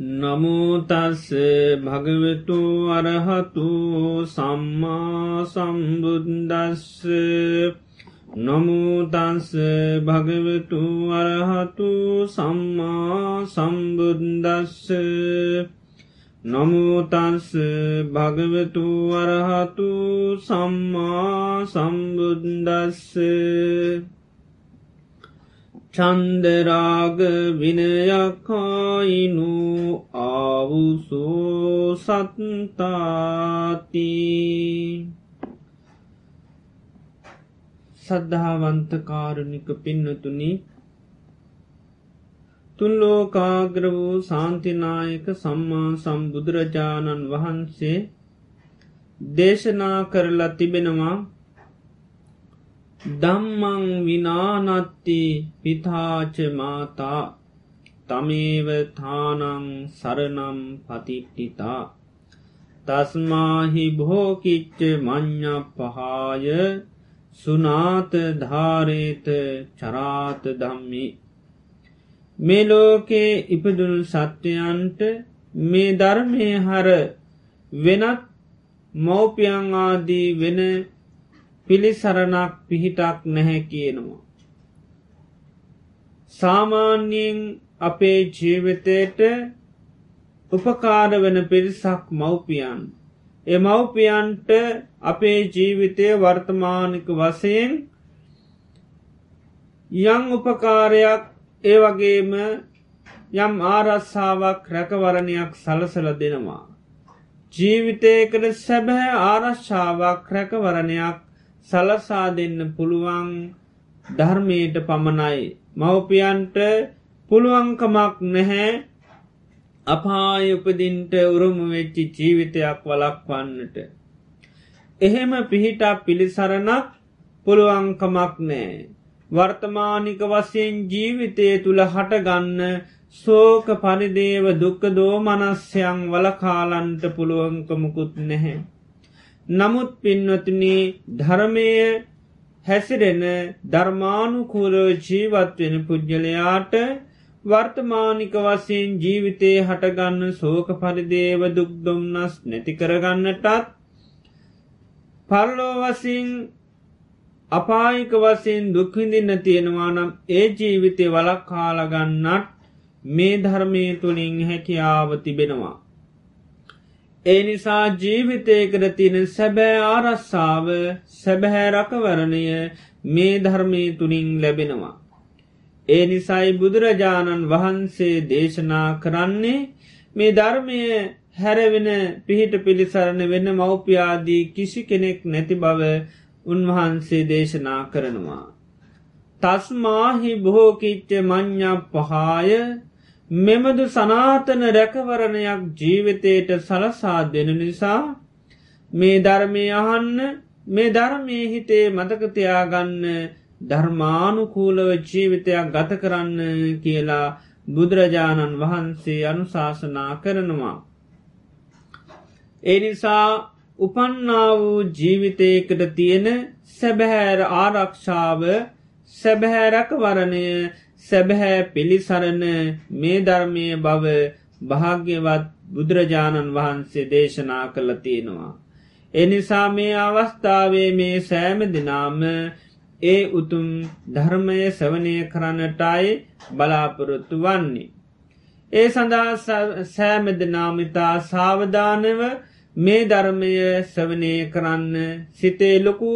නමුතස්ස භගවතු අරහතු සම්මා සම්බුද්දස්ස. නමුතන්ස භගවතු අරහතු සම්මා සම්බුද්දස්ස. නමුතන්ස භගවතු අරහතු සම්මා සම්බුද්දස්ස. චන්දරාග විනයකායිනු ආවුසෝ සත්තාති. සද්ධාවන්තකාරණික පින්නතුනි තුන්ලෝකාග්‍ර වූ සාන්තිනායක සම්මා සම්බුදුරජාණන් වහන්සේ දේශනා කරලා තිබෙනවා දම්මං විනානත්ති පිතාච මාතා තමේව තානං සරනම් පතිට්ටිතා තස්මාහි භෝකිච්ච මං්ඥ පහාය සුනාත ධාරේත චරාත දම්මි මේ ලෝකේ ඉපදුණු සත්වයන්ට මේ ධර්මය හර වෙනත් මව්පියං ආදී වෙන පිළිසරණක් පිහිටක් නැහැ කියනවා. සාමාන්‍යයෙන් අපේ ජීවිතයට උපකාර වන පිරිසක් මව්පියන්. එ මව්පියන්ට අපේ ජීවිතය වර්තමානික වසයෙන් යං උපකාරයක් ඒ වගේම යම් ආරස්සාාවක් රැකවරණයක් සලසල දෙනවා. ජීවිතයකට සැබෑ ආරශ්ෂාවක් රැකවරණයක් සලසා දෙන්න පුළුවන් ධර්මයට පමණයි. මව්පියන්ට පුළුවන්කමක් නැහැ අපාය උපදින්ට උරුම වෙච්චි ජීවිතයක් වලක්වන්නට. එහෙම පිහිටා පිළිසරණක් පුළුවන්කමක් නෑ. වර්තමානික වසයෙන් ජීවිතය තුළ හටගන්න සෝක පරිදේව දුක්ක දෝ මනස්්‍යයන් වලකාලන්ට පුළුවන්කමකුත් නැහැ. නමුත් පින්වතිනී ධර්මය හැසිරෙන ධර්මානුකූලෝ ජීවත්වෙන පුද්ගලයාට වර්තමානික වසයෙන් ජීවිතය හටගන්න සෝක පරිදේව දුක්දොම්නස් නැතිකරගන්නටත් පල්ලෝ වසින් අපායික වසයෙන් දුක්විඳින්න තියෙනවා නම් ඒ ජීවිතය වලක් කාලගන්නත් මේ ධර්මය තුළින් හැකියාව තිබෙනවා. ඒ නිසා ජීවිතයකර තියෙන සැබෑ ආරස්සාාව සැබැහැරකවරණය මේ ධර්මය තුළින් ලැබෙනවා. ඒ නිසයි බුදුරජාණන් වහන්සේ දේශනා කරන්නේ මේ ධර්මය හැරවෙන පිහිට පිළිසරණ වෙන මව්පියාදී කිසි කෙනෙක් නැති බව උන්වහන්සේ දේශනා කරනවා. තස්මාහි බොහෝකිච්ච මං්ඥ පහාය මෙමදු සනාතන රැකවරණයක් ජීවිතයට සලසා දෙන නිසා මේ ධර්මය අහන්න මේ ධර්මය හිතේ මතකතියාගන්න ධර්මානුකූලව ජීවිතයක් ගත කරන්න කියලා බුදුරජාණන් වහන්සේ අනුශාසනා කරනවා. එනිසා උපන්නා වූ ජීවිතයකට තියෙන සැබැහැර ආරක්ෂාව සැබැහැරක වරණය සැබැහැ පිළිසරණ මේ ධර්මය බව භාග්‍යවත් බුදුරජාණන් වහන්සේ දේශනා කළ තියෙනවා. එනිසා මේ අවස්ථාවේ මේ සෑම දිනාම ඒ උතුම් ධර්මය සවනය කරන්නටයි බලාපොරොත්තු වන්නේ. ඒ සඳහා සෑම දෙනාමිතා සාවධානව මේ ධර්මය සවනය කරන්න සිතේ ලොකු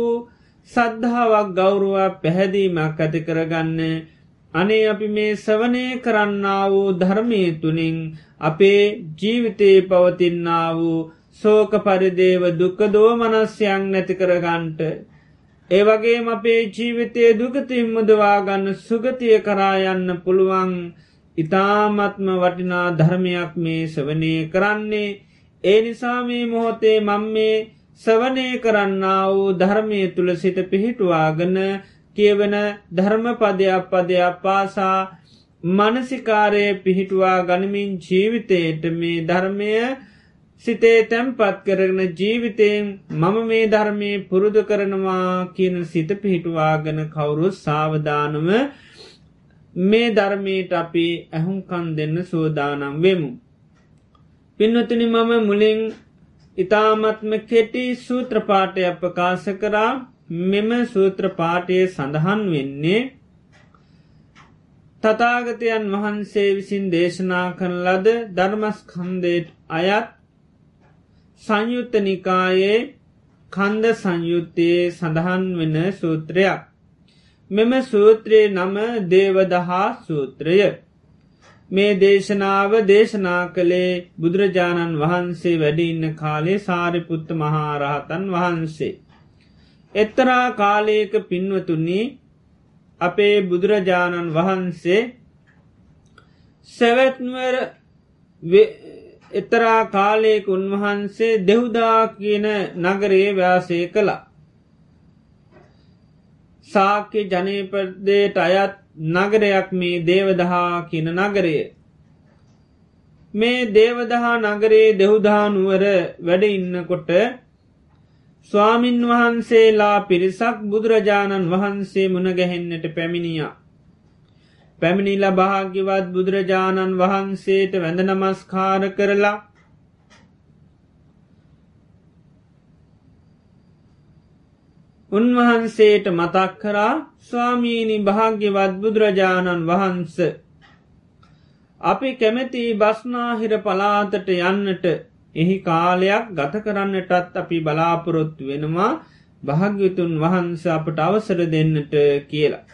සද්ධාවක් ගෞරුවක් පැහැදීමක් ඇති කරගන්න අනේ අපි මේ සවනය කරන්න වූ ධර්මය තුළින් අපේ ජීවිතයේ පවතින්න වූ සෝක පරිදේව දුකදෝ මනස්යන් නැති කරගන්ට ඒවගේ අපේ ජීවිතය දුගතින් මුදවාගන්න සුගතිය කරායන්න පුළුවන් ඉතාමත්ම වටිනා ධර්මයක් මේ සවනය කරන්නේ. ඒ නිසා මේ මොහොතේ මං මේ සවනය කරන්න වූ ධර්මය තුළ සිත පිහිටුවාගන කියවන ධර්මපදයක් පදයක් පාසා මනසිකාරය පිහිටුවා ගනිමින් ජීවිතයට මේ ධර්මය සිතේ තැම්පත් කරන ජීවිතයෙන් මම මේ ධර්මය පුරුදු කරනවා කියන සිත පිහිටුවාගන කවුරු සාවධානම මේ ධර්මයට අපි ඇහුම්කන් දෙන්න සෝදානම් වෙමු. පින්නතුනි මම මුලින් ඉතාමත්ම කෙටි සූත්‍රපාටය ප්‍රකාශ කරා මෙම සූත්‍රපාටය සඳහන් වෙන්නේ තතාගතයන් වහන්සේ විසින් දේශනා කරන ලද ධර්මස්කන්දයට අයත් සංයුත්ත නිකායේ කන්ද සංයුත්තයේ සඳහන් වෙන සූත්‍රයක්. මෙම සූත්‍රයේ නම දේවදහා සූත්‍රය. මේ දේශනාව දේශනා කළේ බුදුරජාණන් වහන්සේ වැඩඉන්න කාලේ සාරිපුත්ත මහාරහතන් වහන්සේ. එත්තරා කාලයක පින්වතුන්නේ අපේ බුදුරජාණන් වහන්සේ සැවැත්වර එතරා කාලයක උන්වහන්සේ දෙව්දා කියන නගරයේ ව්‍යාසය කළා. සාක්‍ය ජනපදයට අයත් නගරයක් මේ දේවදහා කියන නගරය. මේ දේවදහා නගරේ දෙව්දානුවර වැඩ ඉන්නකොට ස්වාමින් වහන්සේලා පිරිසක් බුදුරජාණන් වහන්සේ මුණගැහෙන්නට පැමිණියා. පැමිණිල භාග්‍යවත් බුදුරජාණන් වහන්සේට වැඳ නමස්කාර කරලා උන්වහන්සේට මතක් කරා ස්වාමීණි භාග්‍යවත් බුදුරජාණන් වහන්ස අපි කැමැති බස්නාහිර පලාතට යන්නට එහි කාලයක් ගත කරන්නටත් අපි බලාපොරොත්තු වෙනවා භාග්‍යතුන් වහන්ස අපට අවසර දෙන්නට කියලා.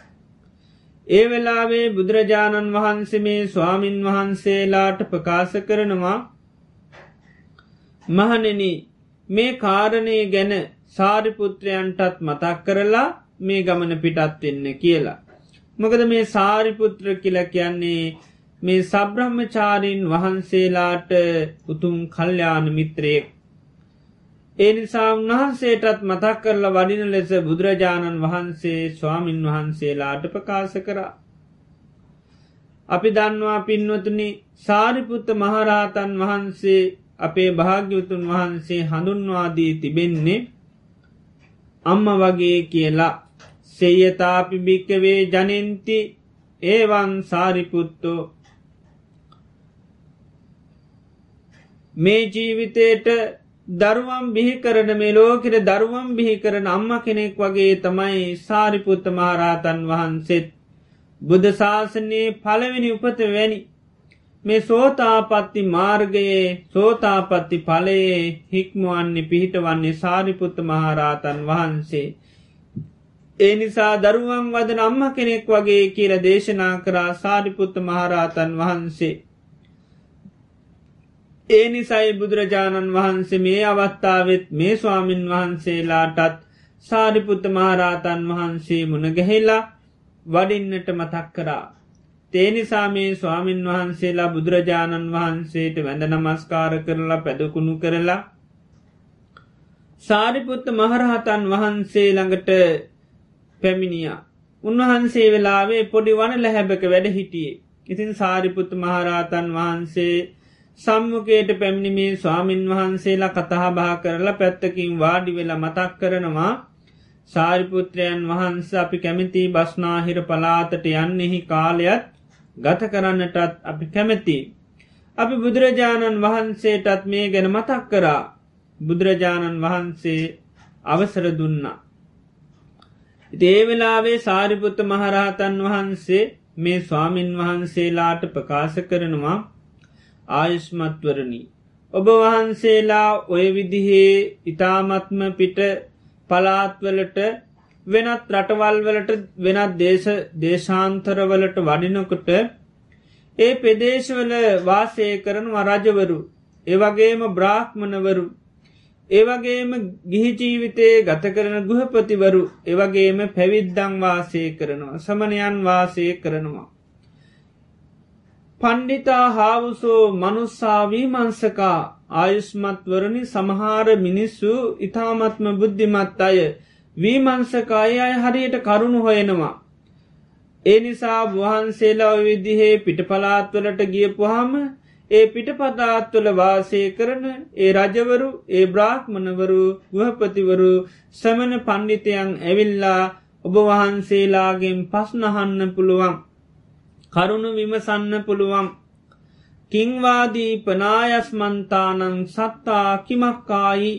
ඒ වෙලාවේ බුදුරජාණන් වහන්සේ මේ ස්වාමින් වහන්සේලාට ප්‍රකාශ කරනවා මහනෙන මේ කාරණය ගැන සාරිපුත්‍රයන්ටත් මතක් කරලා මේ ගමන පිටත් වෙන්න කියලා. මොකද මේ සාරිපුත්‍ර කියල කියන්නේ මේ සබ්‍රහ්මචාරීන් වහන්සේලාට උතුම් කල්්‍යාන මිත්‍රයෙක්. ඒ නිසා උන්වහන්සේටත් මතක් කරලා වඩින ලෙස බුදුරජාණන් වහන්සේ ස්වාමින් වහන්සේලාට ප්‍රකාශ කරා. අපි දන්වා පින්වතුනි සාරිපුත්ත මහරහතන් වහන්සේ අපේ භාග්‍යවතුන් වහන්සේ හඳුන්වාදී තිබෙන්නේ අම්ම වගේ කියලා සෙයතාපි භික්කවේ ජනෙන්ති ඒවන් සාරිපුත්තෝ මේ ජීවිතයට දරුවම් බිහි කරන මේ ලෝකෙට දරුවම් බිහි කරන අම්ම කෙනෙක් වගේ තමයි සාරිපුත්ත මහරහතන් වහන්සේත් බුද්ධ ශාසනයේ පළවෙනි උපත වැනි මේ සෝතාපත්ති මාර්ගයේ සෝතාපත්ති පලයේ හික්මුවන්නේ පිහිටවන්නේ සාරිපුත්ත මහරහතන් වහන්සේ. ඒ නිසා දරුවන් වදන අම්ම කෙනෙක් වගේ කියල දේශනා කරා සාරිපුත්ත මහරහතන් වහන්සේ. ඒ නිසයි බුදුරජාණන් වහන්සේ මේ අවස්ථාවත් මේ ස්වාමින් වහන්සේලාටත් සාරිපුත්ත මහරාතන් වහන්සේ මුණගැහෙලා වඩින්නට මතක් කරා. තේනිසා මේ ස්වාමින් වහන්සේලා බුදුරජාණන් වහන්සේට වැඳ නමස්කාර කරලා පැදකුණු කරලා සාරිපුත්ත මහරහතන් වහන්සේ ළඟට පැමිණිය. උන්වහන්සේ වෙලාවේ පොඩි වන ලැහැබක වැඩ හිටියේ. ඉතින් සාරිපුත්ත මහරහතන් වහන්සේ සම්මුකයට පැමිණිමේ ස්වාමින් වහන්සේලා කතහා බා කරලා පැත්තකින් වාඩි වෙලා මතක් කරනවා සාරිපුත්‍රයන් වහන්ස අපි කැමති බස්නාහිර පලාතට යන්නෙහි කාලයත් ගත කරන්නටත් අපි කැමැති. අපි බුදුරජාණන් වහන්සේටත් මේ ගැන මතක් කරා බුදුරජාණන් වහන්සේ අවසර දුන්නා. දේවෙලාවේ සාරිපුත්ත මහරහතන් වහන්සේ මේ ස්වාමින් වහන්සේලාට ප්‍රකාශ කරනවා ආයුෂ්මත්වරණි. ඔබ වහන්සේලා ඔය විදිහේ ඉතාමත්ම පිට පලාත්වලට වෙනත් රටවල්වලට වෙනත් දේශ දේශාන්තරවලට වඩිනකොට ඒ පෙදේශවල වාසය කරනවා රජවරු ඒවගේම බ්‍රාහ්මණවරු ඒවගේම ගිහිජීවිතයේ ගත කරන ගෘහපතිවරු ඒවගේම පැවිද්දං වාසය කරනවා සමනයන් වාසය කරනවා. පණ්ඩිතා හාවුසෝ මනුස්සාවී මංසකා ආයුස්මත්වරණි සමහාර මිනිස්සු ඉතාමත්ම බුද්ධිමත් අය වීමංසකාය අය හරියට කරුණු හොයෙනවා. ඒ නිසා වහන්සේලා විදිහේ පිටපලාත්වලට ගියපුහම ඒ පිටපතාත්වල වාසය කරන ඒ රජවරු ඒ බ්‍රාහ්මණවරු ගෘහපතිවරු සමන පණ්ඩිතයන් ඇවිල්ලා ඔබ වහන්සේලාගෙන් පස්නහන්න පුළුවන්. කරුණු විමසන්න පුළුවන්. කිංවාදී පනායස්මන්තානං සත්තා කිමක්කායි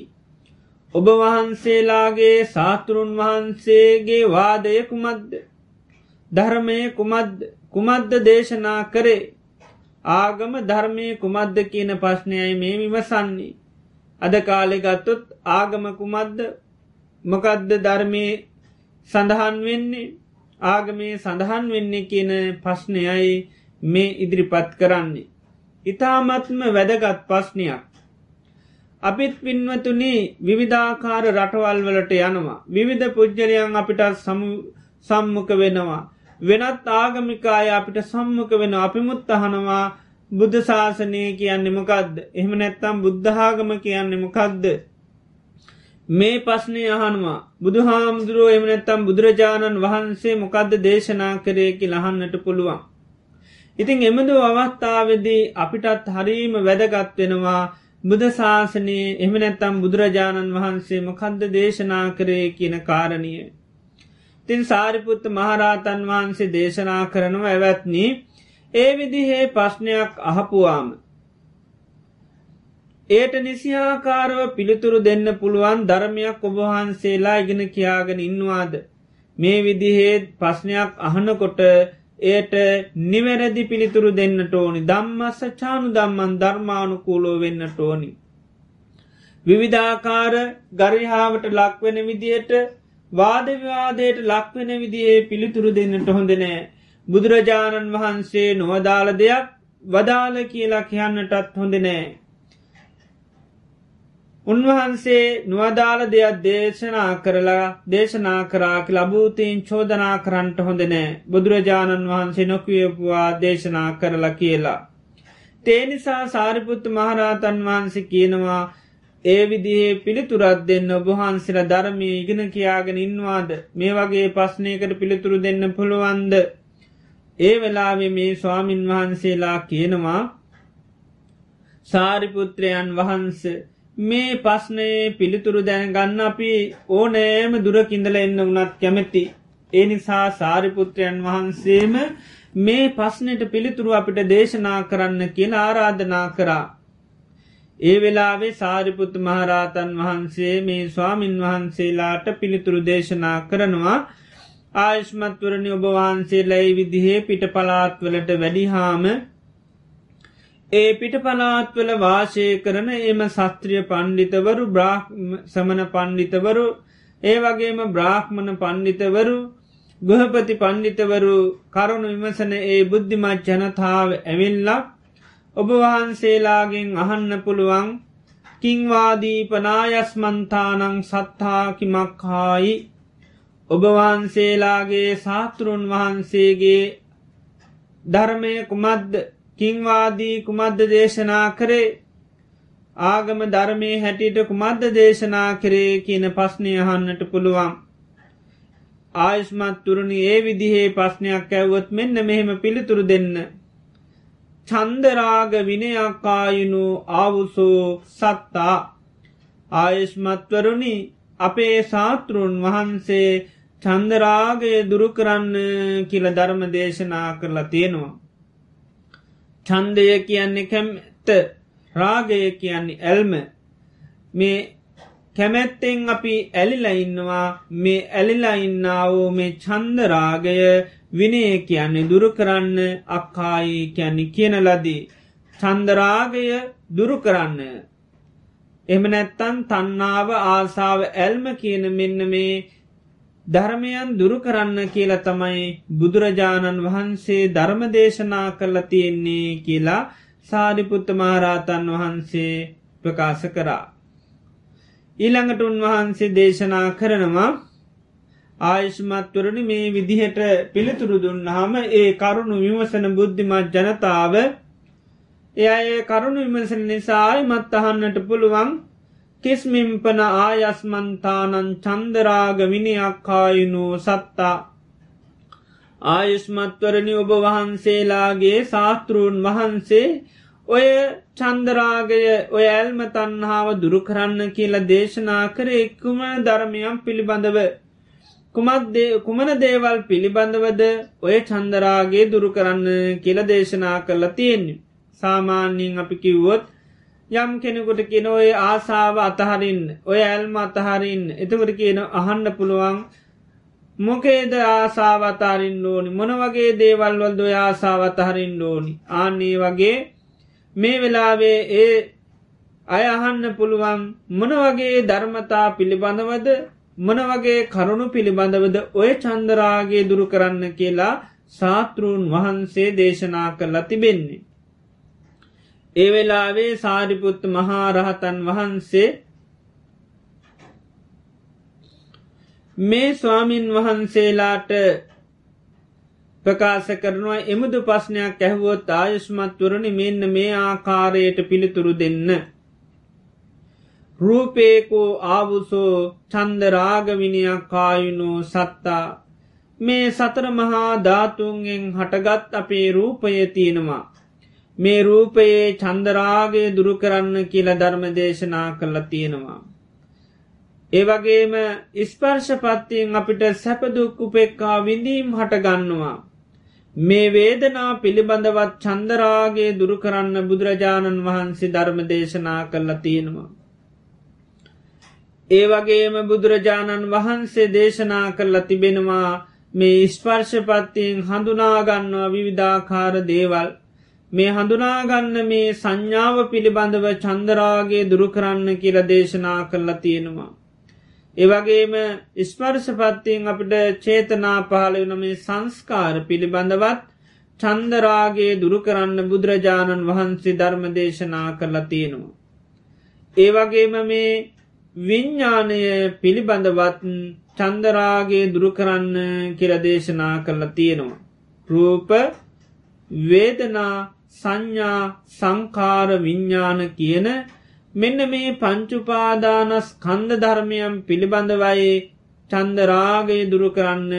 ඔබ වහන්සේලාගේ සාතුරුන් වහන්සේගේ වාදය කුමද්ද ධර්මය කුමද්ද කුමද්ද දේශනා කරේ? ආගම ධර්මය කුමද්ද කියන ප්‍රශ්නයයි මේ විමසන්නේ. අද කාලෙ ගත්තොත් ආගම කුමද්ද මොකදද ධර්මය සඳහන් වෙන්නේ? ආගමේ සඳහන් වෙන්නේ කියන ප්‍රශ්නයයි මේ ඉදිරිපත් කරන්නේ. ඉතාමත්ම වැදගත් ප්‍රශ්නයක්. අපිත් පින්වතුනි විවිධාකාර රටවල් වලට යනවා. විවිධ පුද්ජලයන් අපිට සම්මුක වෙනවා. වෙනත් ආගමිකාය අපිට සම්මුක වෙන අපිමුත් අහනවා බුද්ධ ශාසනය කියන්නේ මොකක්ද එහෙම නැත්තම් බුද්ධාගම කියන්නේ මොකක්ද මේ පස්නේ අහනවා බුදු හාමුදුරුව එමනැත්තම් බුදුරජාණන් වහන්සේ මොකක්ද දේශනා කරයකි ලහන්නට පුළුවන්. ඉතිං එමදු අවස්ථාවදී අපිටත් හරීම වැදගත් වෙනවා බුද ශාසනයේ එමනැත්තම් බුදුරජාණන් වහන්සේ මොකද්ද දේශනා කරේ කියන කාරණය. තින් සාරිපුත්ත මහරාතන් වහන්සේ දේශනා කරනව ඇවැත්නී ඒ විදිහේ ප්‍රශ්නයක් අහපුවාම. ඒට නිසිහාකාරව පිළිතුරු දෙන්න පුළුවන් ධර්මයක් ඔබහන්සේලා ඉගෙන කියාගෙන ඉන්නවාද. මේ විදිහේ ප්‍රශ්නයක් අහනකොට ඒට නිවැරදි පිළිතුරු දෙන්නට ඕනි දම්මස්ස චානු දම්මන් ධර්මානුකූලෝ වෙන්නට ඕනි. විවිධාකාර ගරිහාාවට ලක්වෙන විදියට වාදවිවාදයට ලක්වෙන විදිහේ පිළිතුරු දෙන්නට හොඳනෑ බුදුරජාණන් වහන්සේ නොවදාල දෙයක් වදාල කියලා කියන්නටත් හොඳ නෑ. උන්වහන්සේ නුවදාල දෙයක් දේශනා කරලා දේශනා කරාක ලබූතීන් චෝදනා කරන්ට හොඳ නෑ. බුදුරජාණන් වහන්සේ නොකවපුවා දේශනා කරලා කියලා. තේ නිසා සාරිපුත්තු මහරහතන් වහන්සේ කියනවා ඒ විදිහේ පිළිතුරත් දෙන්න ඔබහන්සිල ධර්මය ඉගෙන කියාගෙන ඉන්නවාද? මේ වගේ පස්්නයකට පිළිතුරු දෙන්න පුළුවන්ද? ඒ වෙලාවෙ මේ ස්වාමින් වහන්සේලා කියනවා සාරිපුත්‍රයන් වහන්ස මේ පස්නයේ පිළිතුරු දැන ගන්න අපි ඕනෑම දුරකින්දල එන්න වනත් කැමැති. ඒ නිසා සාරිපුත්‍රයන් වහන්සේම මේ පස්නයට පිළිතුරු අපිට දේශනා කරන්න කියලා ආරාධනා කරා. ඒ වෙලාවේ සාරිපුත්තු මහරාතන් වහන්සේ මේ ස්වාමින් වහන්සේලාට පිළිතුරු දේශනා කරනවා ආයුෂ්මත්වරණි ඔබ වහන්සේලයි විදිහේ පිට පලාත්වලට වැඩිහාම ඒ පිට පලාත්වල වාශය කරන එම සස්ත්‍රිය පණ්ඩිතවරු සමන පණ්ඩිතවරු ඒ වගේම බ්‍රාහ්මණ පණ්ඩිතවරු ගෘහපති පණ්ඩිතවරු කරුණු විමසන ඒ බුද්ධිමත් ජනතාව ඇවිල්ලක් ඔබ වහන්සේලාගෙන් අහන්න පුළුවන් කිංවාදීපනායස්මන්තානං සත්තාකිමක් හායි ඔබවහන්සේලාගේ සාතුරුන් වහන්සේගේ ධර්මය කුමද්ද කිංවාදී කුමද්ද දේශනා කරේ ආගම ධර්මය හැටියට කුමද්ද දේශනා කරේ කියන පස්්නය අහන්නට පුළුවන්. ආයුෂ්මත් තුරුණි ඒ විදිහේ පස්්නයක් ඇව්වොත් මෙන්න මෙහෙම පිළිතුරු දෙන්න. චන්දරාග විනයක්කායුණු ආවුසෝ සත්තා ආයුෂ්මත්වරුණි අපේ සාතෘන් වහන්සේ චන්දරාගය දුරුකරන්න කියල ධර්ම දේශනා කරලා තියෙනවා. චන්දය කියන්නේ කැමැත්ත රාගය කියන්නේ ඇල්ම මේ කැමැත්තෙන් අපි ඇලිලා ඉන්නවා මේ ඇලිලා ඉන්නාවෝ මේ චන්දරාගය විනය කියන්නේ දුරු කරන්න අක්කායි කියන්නේ කියන ලදී. චන්දරාගය දුරු කරන්න. එම නැත්තන් තන්නාව ආසාාව ඇල්ම කියන මෙන්න මේ ධර්මයන් දුරු කරන්න කියලා තමයි බුදුරජාණන් වහන්සේ ධර්මදේශනා කරලා තියෙන්නේ කියලා සාරිපුත්ත මහරාතන් වහන්සේ ප්‍රකාශ කරා. ඊළඟට උන්වහන්සේ දේශනා කරනවා ආයුෂ්මත්වරණ මේ විදිහට පිළිතුරු දුන්නාම ඒ කරුණු විමසන බුද්ධිමත් ජනතාව එය කරුණු විමසන නිසායි මත් අහන්නට පුළුවන් කිස්මිම්පන ආයස්මන්තානන් චන්දරාග විනියක්කායුනු සත්තා ආයුෂ්මත්වරණි ඔබ වහන්සේලාගේ ශාස්තෘන් වහන්සේ ඔය චන්දරාගය ඔය ඇල්ම තන්හාාව දුරුකරන්න කියලා දේශනා කර එක්කුම ධර්මයම් පිළිබඳව? කුමන දේවල් පිළිබඳවද ඔය චන්දරාගේ දුරුකරන්න කියල දේශනා කරලා තියෙන්නේ. සාමාන්‍යයෙන් අපි කිව්වොත් යම් කෙනෙකුට කියන ඔය ආසාාව අතහරින්න ඔය ඇල්ම අතහරින්න එතකට කියන අහන්න පුළුවන් මොකේද ආසාවතාරින් ඕනි මොන වගේ දේවල්වල් දොය ආසාවතහරින් ඕනි ආන්නේ වගේ මේ වෙලාවේ ඒ අය අහන්න පුළුවන් මොන වගේ ධර්මතා පිළිබඳවද මොන වගේ කරුණු පිළිබඳවද ඔය චන්දරාගේ දුරු කරන්න කියලා සාතෘූන් වහන්සේ දේශනා කරලා තිබෙන්නේ. ඒ වෙලාවේ සාරිපුත්ත මහාරහතන් වහන්සේ මේ ස්වාමින් වහන්සේලාට ප්‍රකාශ කරනවා එමුදු පස්්නයක් ඇහුවොත් ආයුෂ්මත්වරණි මෙන්න මේ ආකාරයට පිළිතුරු දෙන්න. රූපේකෝ ආවුසෝ චන්දරාගවිනියක් කායුනෝ සත්තා මේ සතර මහා ධාතුන්ගෙන් හටගත් අපේ රූපය තියෙනවා. මේ රූපයේ චන්දරාගේ දුරුකරන්න කියල ධර්ම දේශනා කරලා තියෙනවා. ඒවගේම ස්පර්ශපත්තියෙන් අපිට සැපදුක් උපෙක්කා විඳීම් හටගන්නවා. මේ වේදනා පිළිබඳවත් චන්දරාගේ දුරුකරන්න බුදුරජාණන් වහන්සේ ධර්ම දේශනා කරලා තියෙනවා. ඒ වගේම බුදුරජාණන් වහන්සේ දේශනා කරලා තිබෙනවා මේ ස්පර්ශපත්තියෙන් හඳුනාගන්නවා විවිධාකාර දේවල් මේ හඳුනාගන්න මේ සංඥාව පිළිබඳව චන්දරාගේ දුරුකරන්න කියල දේශනා කරලා තියෙනවා. ඒවගේම ස්පර්ශපත්තියෙන් අපිට චේතනා පහල වන මේ සංස්කාර පිළිබඳවත් චන්දරාගේ දුරුකරන්න බුදුරජාණන් වහන්සේ ධර්ම දේශනා කරලා තියෙනවා. ඒවගේම මේ විඤ්ඥානය පිළිබඳවත් චන්දරාගේ දුරුකරන්න කියරදේශනා කරලා තියෙනවා. රූප වේදනා සංඥා සංකාර විඤ්ඥාන කියන මෙන්න මේ පංචුපාදානස් කන්ද ධර්මයම් පිළිබඳවයි චන්දරාගේ දුරුකරන්න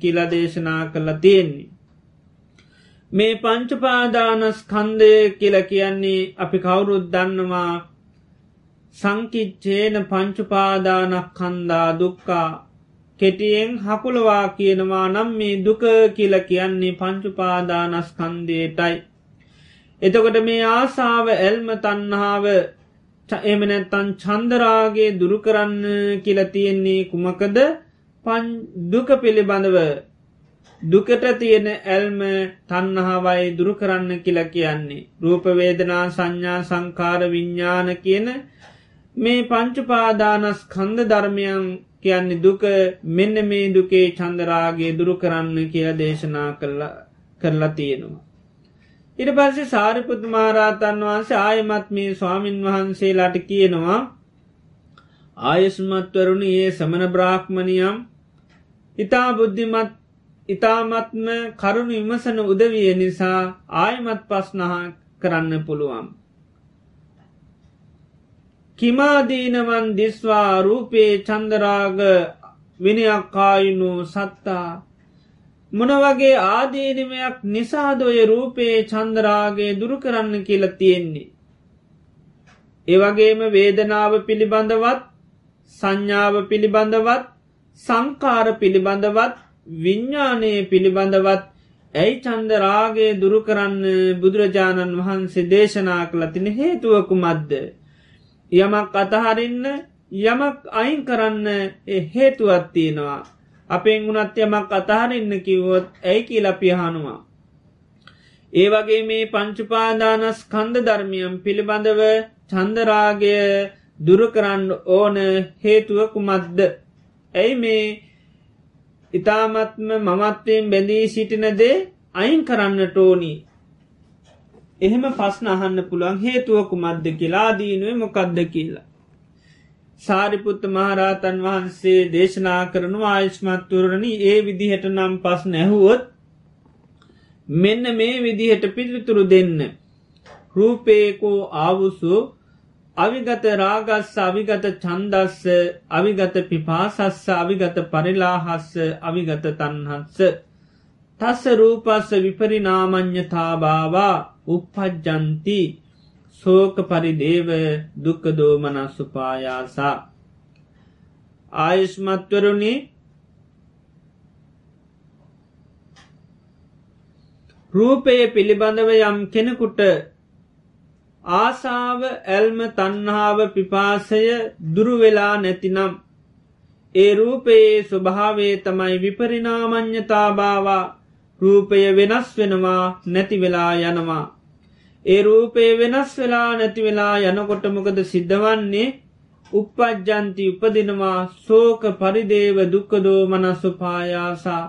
කියලා දේශනා කරලා තියෙන්නේ. මේ පංචුපාදානස් කන්දය කියල කියන්නේ අපි කවුරුත් දන්නවා සංකිච්චේන පංචුපාදානක් කන්දා දුක්කා කෙටියෙන් හකුලවා කියනවා නම් මේ දුක කියල කියන්නේ පංචුපාදානස්කන්දයටයි. එතකොට මේ ආසාාව එල්ම තන්නහාාව එමනැත්තන් චන්දරාගේ දුරුකරන්න කියල තියෙන්නේ කුමකද පන් දුක පිළිබඳව දුකට තියෙන ඇල්ම තන්නහාවයි දුරුකරන්න කියල කියන්නේ. රූපවේදනා සංඥා සංකාර විඤ්ඥාන කියන මේ පංචුපාදානස් කන්ද ධර්මයන් කියන්නේ දුක මෙන්න මේ දුකේ චන්දරාගේ දුරු කරන්න කිය දේශනා කරලා තියෙනවා. ඉට පස්සේ සාරිපුත් මාරාතන් වහන්සේ ආයමත් මේ ස්වාමින් වහන්සේලාට කියනවා ආයස්මත්වරුණ ඒ සමන බ්‍රාහ්මණියම් ඉතා බුද්ධිමත් ඉතාමත්ම කරුණු විමසන උදවිය නිසා ආයමත් පස්නහා කරන්න පුළුවන්. කිමාදීනවන් දිස්වා රූපේ චන්දරාග විනියක්කායුණු සත්තා මොනවගේ ආදීනිමයක් නිසාදොය රූපයේ චන්දරාගේ දුරු කරන්න කියල තියෙන්නේ. ඒවගේම වේදනාව පිළිබඳවත් සංඥාව පිළිබඳවත් සංකාර පිළිබඳවත් විඤ්ඥානය පිළිබඳවත් ඇයි චන්දරාගේ දුරු කරන්න බුදුරජාණන් වහන්සේ දේශනා කළ තින හේතුවකු මද්ද. යමක් අතහරින්න යමක් අයින් කරන්න හේතුවත් තියෙනවා. අපෙන් වුනත් යමක් අතහරන්න කිව්වොත් ඇයි කියල පියහනුවා. ඒ වගේ මේ පංචුපාදානස් කන්ද ධර්මියම් පිළිබඳව චන්දරාගය දුරකරන්න ඕන හේතුවකුමත්ද. ඇයි මේ ඉතාමත්ම මමත්වයෙන් බැඳී සිටිනදේ අයින් කරන්න ටෝනි. එහෙම පස්න අහන්න පුළුවන් හේතුවකුමත්ද කියලා දීනුව මොකක්ද කියලා. සාරිපුත්ත මහරාතන් වහන්සේ දේශනා කරනු ආයශ්මත්තුරණි ඒ විදිහට නම් පස් නැහුවොත් මෙන්න මේ විදිහට පිළිතුරු දෙන්න. රූපේකෝ ආවුසු අවිගත රාගස්ස අවිගත චන්දස්ස අවිගත පිපාසස්ස අවිගත පරිලාහස්ස අවිගත තන්හත්ස. තස්ස රූපස්ස විපරිනාමං්ඥතාබාවා උපපජ්ජන්ති සෝක පරිදේව දුක්කදෝමනස්සුපායාසා ආයුෂ්මත්වරුණි රූපය පිළිබඳව යම් කෙනෙකුට ආසාාව ඇල්ම තන්හාාව පිපාසය දුරුවෙලා නැතිනම් ඒ රූපයේ ස්වභාවේ තමයි විපරිනාමං්ඥතාභාවා රූපය වෙනස් වෙනවා නැතිවෙලා යනවා. ඒ රූපේ වෙනස් වෙලා නැතිවෙලා යනකොටමකද සිද්ධවන්නේ උපපජ්ජන්ති උපදිනවා සෝක පරිදේව දුක්කදෝ මනස්සු පායාසා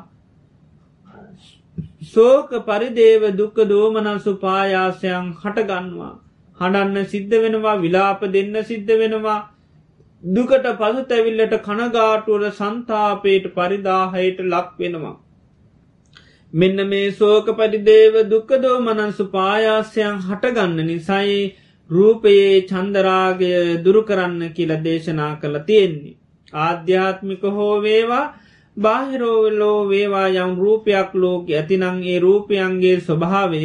සෝක පරිදේව දුක්ක දෝමනස්සු පායාසයන් හටගන්නවා. හඬන්න සිද්ධ වෙනවා විලාප දෙන්න සිද්ධ වෙනවා දුකට පසු තැවිල්ලට කනගාටුවර සන්තාපයට පරිදාහයට ලක් වෙනවා. මෙන්න මේ සෝක පරිදේව දුක්කදෝ මනන්සු පායාසයන් හටගන්න නිසයි රූපයේ චන්දරාගය දුරුකරන්න කියල දේශනා කළ තියෙන්නේ. ආධ්‍යාත්මික හෝ වේවා බාහිරෝවෙල්ලෝ වේවා යම් රූපයක් ලෝක ඇතිනං ඒ රූපයන්ගේ ස්වභාවය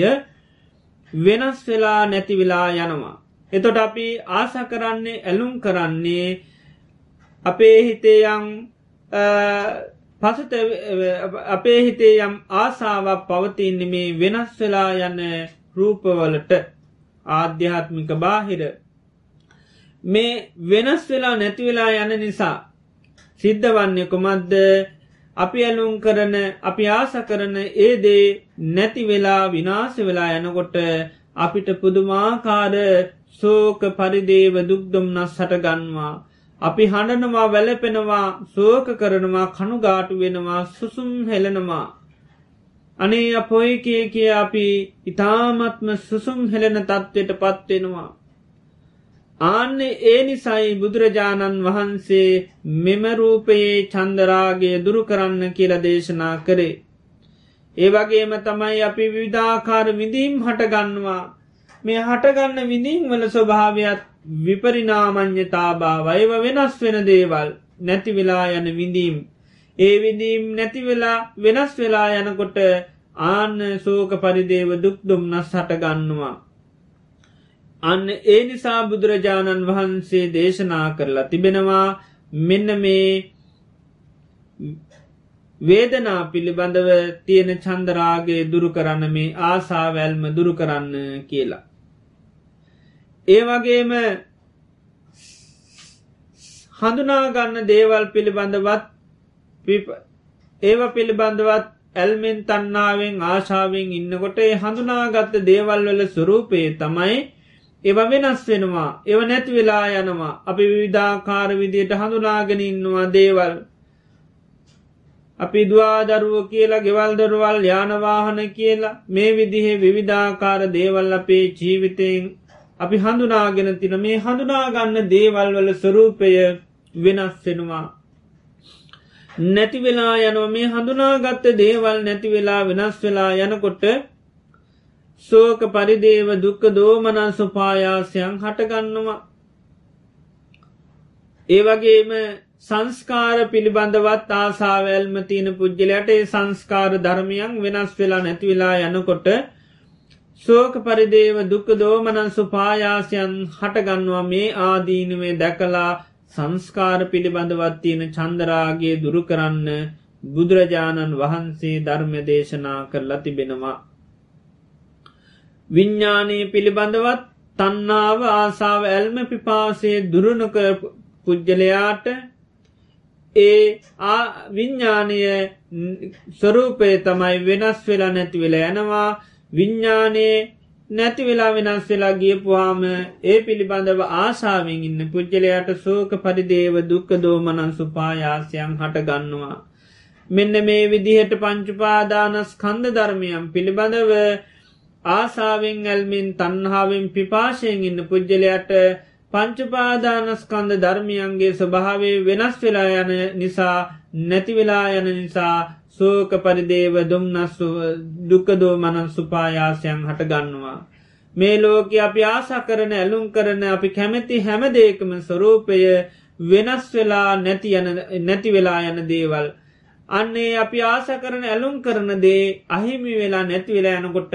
වෙනස් වෙලා නැතිවෙලා යනවා. එතොට අපි ආස කරන්නේ ඇලුම් කරන්නේ අපේ හිතේයම් පසුත අපේ හිතේ යම් ආසාාවක් පවතින්නේ මේ වෙනස් වෙලා යන්න රූපවලට. ආධ්‍යාත්මික බාහිර. මේ වෙනස් වෙලා නැතිවෙලා යන නිසා. සිද්ධ වන්නේ කොමද්ද අපි ඇලුම් කරන අපි ආස කරන ඒ දේ නැති වෙලා විනාස වෙලා යනකොට අපිට පුදුමාකාර සෝක පරිදේව දුක්දුම්නස් සටගන්වා අපි හඬනවා වැලපෙනවා සෝක කරනවා කනුගාටු වෙනවා සුසුම් හෙලෙනවා. අනේ අපොයි කිය කිය අපි ඉතාමත්ම සුසුම් හෙලෙන තත්ත්වයට පත්වෙනවා. ආන්න ඒ නිසයි බුදුරජාණන් වහන්සේ මෙමරූපයේ චන්දරාගේ දුරු කරන්න කියල දේශනා කරේ. ඒ වගේම තමයි අපි විවිධාකාර විඳීම් හටගන්නවා මේ හටගන්න විඳීම් වල ස්වභාවයක් විපරිනාමං්්‍යතාභාවයව වෙනස් වෙන දේවල් නැතිවෙලා යන විඳීම්. ඒ විඳීම් නැතිවෙලා වෙනස් වෙලා යනකොට ආන්න සෝක පරිදේව දුක් දුම්නස් හටගන්නවා. අන්න ඒ නිසා බුදුරජාණන් වහන්සේ දේශනා කරලා තිබෙනවා මෙන්න මේ වේදනා පිළිබඳව තියෙන චන්දරාගේ දුරු කරන්න මේ ආසාවැල්ම දුරු කරන්න කියලා. ඒ වගේම හඳුනාගන්න දේවල් පිළිබඳවත් ඒව පිළිබඳවත් ඇල්මෙන් තන්නාවෙන් ආශාවෙන් ඉන්නකොට ඒ හඳුනාගත්ත දේවල් වල ස්වරූපයේ තමයි ඒව වෙනස් වෙනවා ඒව නැති වෙලා යනවා අපි විවිධාකාර විදියට හඳුනාගෙන ඉන්නවා දේවල් අපි දවාදරුව කියලා ගෙවල් දරුවල් යානවාහන කියලා මේ විදිහේ විවිධාකාර දේවල් අපේ ජීවිතයෙන් අපි හඳුනාගෙන තින මේ හඳුනාගන්න දේවල් වල ස්වරූපය වෙනස් වෙනවා. නැතිවෙලා යනව මේ හඳුනාගත්ත දේවල් නැතිවෙලා වෙනස් වෙලා යනකොට සෝක පරිදේව දුක්ක දෝමනන් සුපායාසයන් හටගන්නවා. ඒවගේම සංස්කාර පිළිබඳවත් ආසාවැල්ම තියෙන පුද්ගලයට සංස්කාර ධර්මයන් වෙනස් වෙලා නැතිවෙලා යනකොට සෝක පරිදේව දුක දෝමනන් සුපායාසයන් හටගන්නවා මේ ආදීනුවේ දැකලා සංස්කාර පිළිබඳවත් තියෙන චන්දරාගේ දුරු කරන්න බුදුරජාණන් වහන්සේ ධර්ම දේශනා කරලා තිබෙනවා. විඤ්ඥානය පිළිබඳවත් තන්නාව ආසාාව ඇල්ම පිපාසේ දුරුණක පුද්ගලයාට ඒ විඤ්ඥානය ස්වරූපය තමයි වෙනස් වෙලා නැති වෙලා යනවා විඤ්ඥානයේ නැති වෙලා වෙනස් වෙලා ගියපුවාම ඒ පිළිබඳව ආශාවෙන් ඉන්න පුද්ගලයට සෝක පරිදේව දුක්ක දෝමනන් සුපායාසයන් හටගන්නවා. මෙන්න මේ විදිහට පංචුපාදානස් කන්ද ධර්මයම් පිළිබඳව ආසාාවෙන් ඇල්මින් තන්හාාවෙන් පිපාශයෙන් ඉන්න පුද්ගලයට පංචුපාදානස්කන්ද ධර්මියන්ගේ ස්වභාවේ වෙනස් වෙලා යන නිසා නැතිවෙලා යන නිසා සෝක පරිදේව දුම්නස්සු දුකදෝ මනන් සුපායාසයන් හටගන්නවා. මේ ලෝක අපි ආසා කරන ඇලුම් කරන අපි කැමැති හැමදේකම ස්වරූපය වෙනස් වෙලා නැති නැති වෙලා යන දේවල්. අන්නේ අපි ආස කරන ඇලුම් කරන දේ අහිමි වෙලා නැති වෙලා යනකොට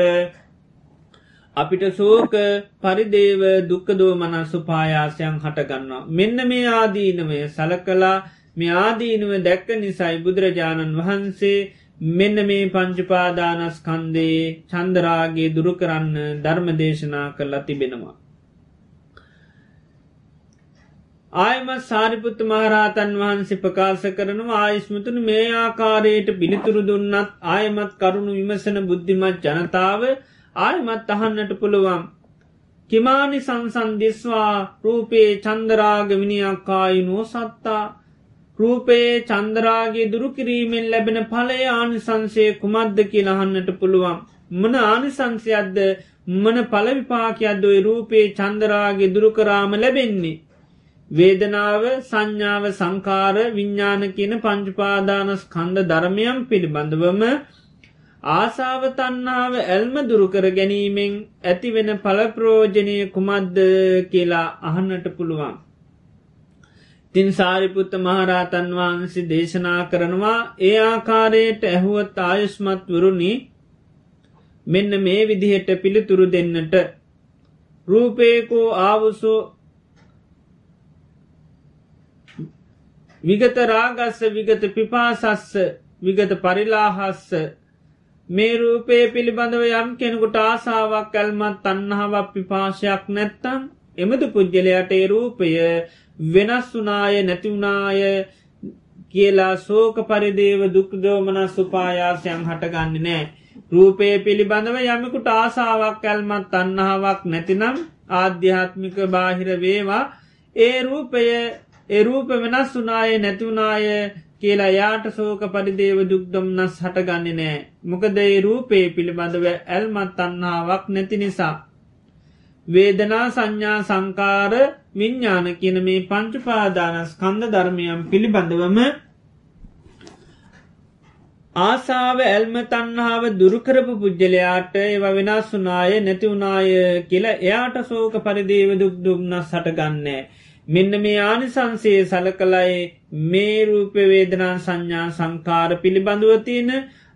අපිට සෝක පරිදේව දුක්කදෝ මනස්සු පායාසයන් හටගන්නවා. මෙන්න මේ ආදීනවය සලකලා මේ ආදීනුව දැක්ක නිසයි බුදුරජාණන් වහන්සේ මෙන්න මේ පංචුපාදානස්කන්දේ චන්දරාගේ දුරු කරන්න ධර්ම දේශනා කරලා තිබෙනවා. ආයම සාරිපුත්ත මහරහතන් වහන්සේ ප්‍රකාශ කරනවා ආයිස්මතුන මේ ආකාරයට පිළිතුරු දුන්නත් ආයමත් කරුණු විමසන බුද්ධිමත් ජනතාව ආයමත් අහන්නට පුළුවන්. කිමානි සංසන්දිස්වා රූපේ චන්දරාග විනිියක්කායිනෝ සත්තා රූපයේ චන්දරාගේ දුරුකිරීමෙන් ලැබෙන පලය ආනිසංසය කුමද්ද කියලහන්නට පුළුවන්. මන ආනිසංසයක්ද මන පලවිපාකයක්ද ඔය රූපයේ චන්දරාගේ දුරුකරාම ලැබෙන්නේ. වේදනාව සංඥාව සංකාර විඤ්ඥාන කියන පංචුපාදානස් කන්ද ධර්මයම් පිළිබඳවම ආසාව තන්නාව ඇල්ම දුරුකර ගැනීමෙන් ඇතිවෙන පලප්‍රෝජනය කුමද්ද කියලා අහන්නට පුළුවන්. තින් සාරිපුත්ත මහරහතන් වහන්සේ දේශනා කරනවා ඒ ආකාරයට ඇහුවත් ආයුස්මත් වරුණි මෙන්න මේ විදිහට පිළිතුරු දෙන්නට රූපේකෝ ආවුසෝ විගත රාගස්ස විගත පිපාසස්ස විගත පරිලාහස්ස මේ රූපය පිළිබඳව යම් කෙනෙකුට ආසාාවක් ඇල්මත් තන්නහාවක් පිපාශයක් නැත්තම් එමදු පුද්ගලයට ඒ රූපය වෙනස් වනාය නැතිවුණාය කියලා සෝක පරිදේව දුක්දෝමන සුපායාසයන් හටගන්න නෑ. රූපය පිළිබඳව යමකුට ආසාාවක් ඇල්මත් තන්නහාවක් නැතිනම් ආධ්‍යාත්මික බාහිර වේවා ඒ රූපය එරූප වෙනස් වනාය නැතිවුණාය කියලා යාට සෝක පරිදේව දුක්දොම්න්නස් හටගන්න නෑ. මොකදේ රූපේ පිළිබඳව ඇල්මත් අන්නාවක් නැති නිසා. වේදනා සංඥා සංකාර විඤ්ඥාන කියන මේ පංචුපාදානස් කන්ද ධර්මයම් පිළිබඳවම ආසාාව ඇල්ම තන්නාව දුරුකරපු පුද්ගලයාට ඒව වෙනස් වනාය නැතිවුණාය කියලා එයාට සෝක පරිදේව දුක් දුම්න්නස් හටගන්නේ. මෙන්න මේ ආනිසන්සේ සලකලයි මේ රූපවේදනා සංඥා සංකාර පිළිබඳුවතියන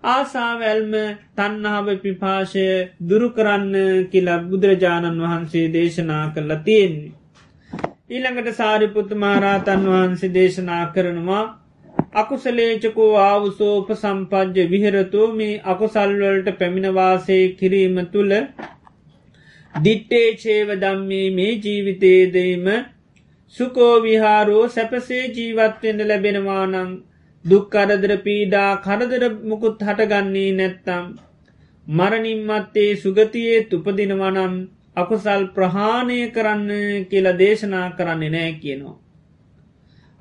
ආසාවැල්ම තන්නහාව පිපාශය දුරුකරන්න කියලා බුදුරජාණන් වහන්සේ දේශනා කරලා තියෙන්නේ. ඊළඟට සාරිපුත්ත මහරාතන් වහන්සේ දේශනා කරනවා අකුසලේචකෝ ආවුසෝප සම්පජ්‍ය විහරතු මේ අකුසල්වලට පැමිණවාසය කිරීම තුළ දිට්ටේචේව දම්මේ මේ ජීවිතේදීම සුකෝ විහාරෝ සැපසේ ජීවත්වෙන්ට ලැබෙනවානං දුක්කරදර පීඩා කරදර මුකුත් හටගන්නේ නැත්තම්. මරණින්මත්තේ සුගතියේ තුපදිනවනම් අකුසල් ප්‍රහාණය කරන්න කියලා දේශනා කරන්නේ නෑ කියනවා.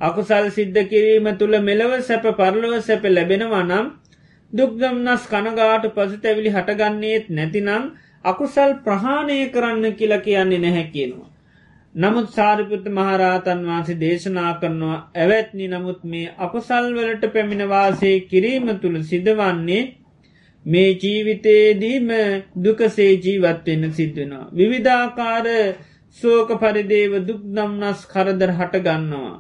අකුසල් සිද්ධ කිරීම තුළ මෙලව සැප පරලව සැප ලැබෙනවනම් දුක්ගම්න්නස් කනගාට පසු තැවිලි හටගන්නේත් නැතිනම් අකුසල් ප්‍රහාණය කරන්න කියලා කියන්නේ නැහැ කියනවා. නමුත් සාරිපුත්ත මහරහතන් වහන්සේ දේශනා කරනවා ඇවැත්නි නමුත් මේ අකුසල්වලට පැමිණවාසේ කිරීම තුළ සිදවන්නේ මේ ජීවිතයේදීම දුකසේ ජීවත්වෙන්න සිද්ධෙනවා. විවිධාකාර සෝක පරිදේව දුක් දම්නස් කරදර හටගන්නවා.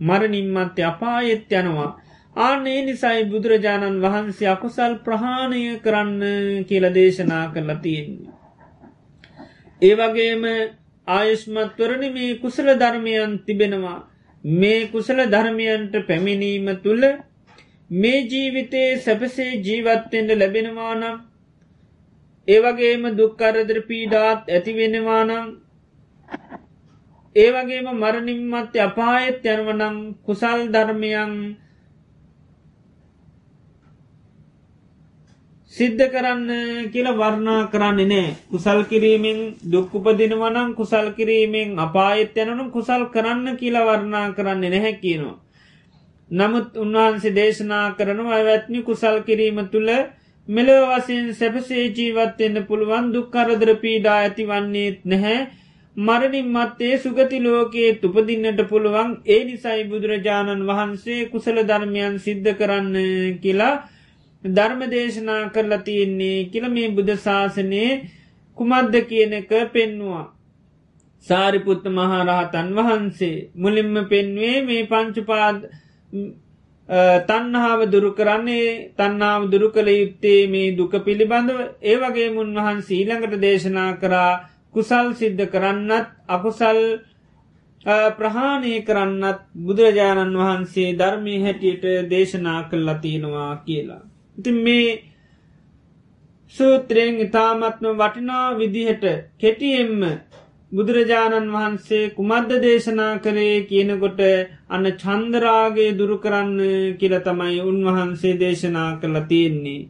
මරනිම්මත්‍ය අපායෙත් යනවා. ආනේ නිසයි බුදුරජාණන් වහන්සේ අකුසල් ප්‍රහාණය කරන්න කියල දේශනා කරලා තියෙන්නේ. ඒ වගේම ආයුෂ්මත්වරණ මේ කුසල ධර්මයන් තිබෙනවා. මේ කුසල ධර්මයන්ට පැමිණීම තුළ මේ ජීවිතයේ සැපසේ ජීවත්තෙන්ට ලැබෙනවානම් ඒවගේම දුක්කරදර පීඩාත් ඇතිවෙනවානම් ඒවගේම මරණින්මත්‍ය අපායත් යනවනං කුසල් ධර්මයන් සිද්ධ කරන්න කියල වර්ණා කරන්නේ නෑ. කුසල් කිරීමෙන් දුක්කුපදිනවනම් කුසල් කිරීමෙන් අපායත් යනනම් කුසල් කරන්න කියලා වර්ණා කරන්නේ නැහැ කියනවා. නමුත් උන්වහන්සේ දේශනා කරනවා ඇවැත්නි කුසල් කිරීම තුළ මෙලව වසයෙන් සැපසේ ජීවත්වෙන්න පුළුවන් දුක්කරදර පීඩා ඇති වන්නේත් නැහැ. මරණින් මත්තේ සුගති ලෝකයේ තුපදින්නට පුළුවන්. ඒ නිසයි බුදුරජාණන් වහන්සේ කුසල ධර්මයන් සිද්ධ කරන්න කියලා ධර්ම දේශනා කරලා තියෙන්නේ කියල මේ බුද්ධ ශාසනයේ කුමද්ද කියන එක පෙන්නවා. සාරිපුත්ත මහරහතන් වහන්සේ මුලින්ම පෙන්වේ මේ පංචුපාද තන්නහාාව දුරු කරන්නේ තන්නාව දුරු කළ යුත්තේ මේ දුක පිළිබඳව ඒවගේ මුන් වහන්සේ ඊළඟට දේශනා කරා කුසල් සිද්ධ කරන්නත් අකුසල් ප්‍රහාණය කරන්නත් බුදුරජාණන් වහන්සේ ධර්මය හැටියට දේශනා කල්ලා තියෙනවා කියලා. ඉති මේ සූත්‍රයෙන් ඉතාමත්ම වටිනා විදිහට කෙටියෙන්ම බුදුරජාණන් වහන්සේ කුමද්ද දේශනා කරේ කියනකොට අන්න චන්දරාගේ දුරු කරන්න කියල තමයි උන්වහන්සේ දේශනා කරලා තියෙන්නේ.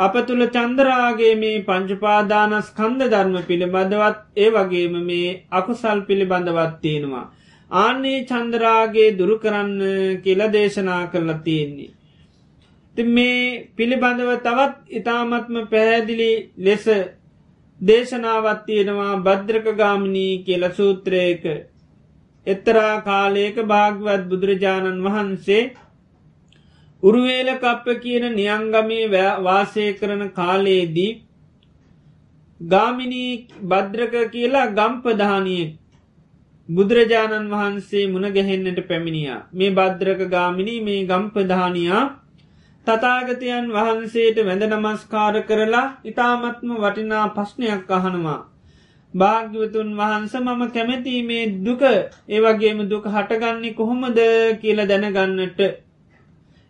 අප තුළ චන්දරාගේ මේ පංචුපාදානස් කන්ද ධර්ම පිළිබඳවත් ඒ වගේම මේ අකුසල් පිළිබඳවත් තියෙනවා. ආන්නේ චන්දරාගේ දුරු කරන්න කියල දේශනා කරලා තියෙන්නේ. ති මේ පිළිබඳව තවත් ඉතාමත්ම පැහැදිලි ලෙස දේශනාවත් තියෙනවා භද්‍රක ගාමිනී කියල සූත්‍රයක. එත්තරා කාලයක භාගවත් බුදුරජාණන් වහන්සේ උරුවේල කප්ප කියන නියංගමේ වාසය කරන කාලයේදී ගාමිනී භද්‍රක කියලා ගම්පදහනියෙක් බුදුරජාණන් වහන්සේ මුණ ගැහෙන්නට පැමිණියා. මේ භද්‍රක ගාමිණී මේ ගම්පදහනියා තතාගතයන් වහන්සේට වැඳ නමස්කාර කරලා ඉතාමත්ම වටිනා පස්්නයක් අහනවා. භාග්‍යවතුන් වහන්ස මම කැමැතිීමේ දුක ඒවගේම දුක හටගන්නේ කොහොමද කියල දැනගන්නට.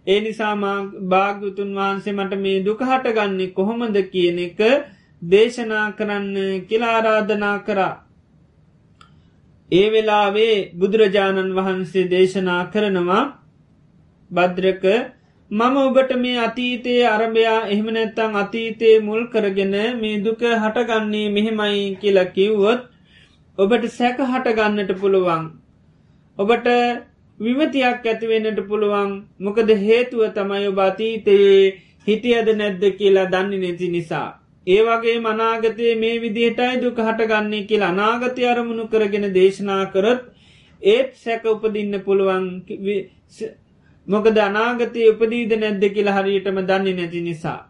ඒ නිසාම භාග්‍යතුන් වහන්සේ මට මේ දුක හටගන්නේ කොහොමද කියන එක දේශනා කරන්න කියලාරාධනා කරා. ඒ වෙලාවේ බුදුරජාණන් වහන්සේ දේශනා කරනවා භද්‍රක මම ඔබට මේ අතීතයේ අරභයා එහෙම නැත්තං අතීතයේ මුල් කරගෙන මේ දුක හටගන්නේ මෙහෙමයි කියලා කිව්වොත් ඔබට සැක හටගන්නට පුළුවන්. ඔබට විමතියක් ඇතිවෙන්නට පුළුවන් මොකද හේතුව තමයි ඔබ අතීතයේ හිටියද නැද්ද කියලා දන්නේ නැති නිසා. ඒ වගේ මනාගතයේ මේ විදිහටයි දුක හටගන්නේ කියලා අනාගතය අරමුණු කරගෙන දේශනා කරත් ඒත් සැක උපදින්න පුළුවන් මොකද අනාගතය උපදීද නැද්ද කියලා හරියටම දන්නේ නැති නිසා.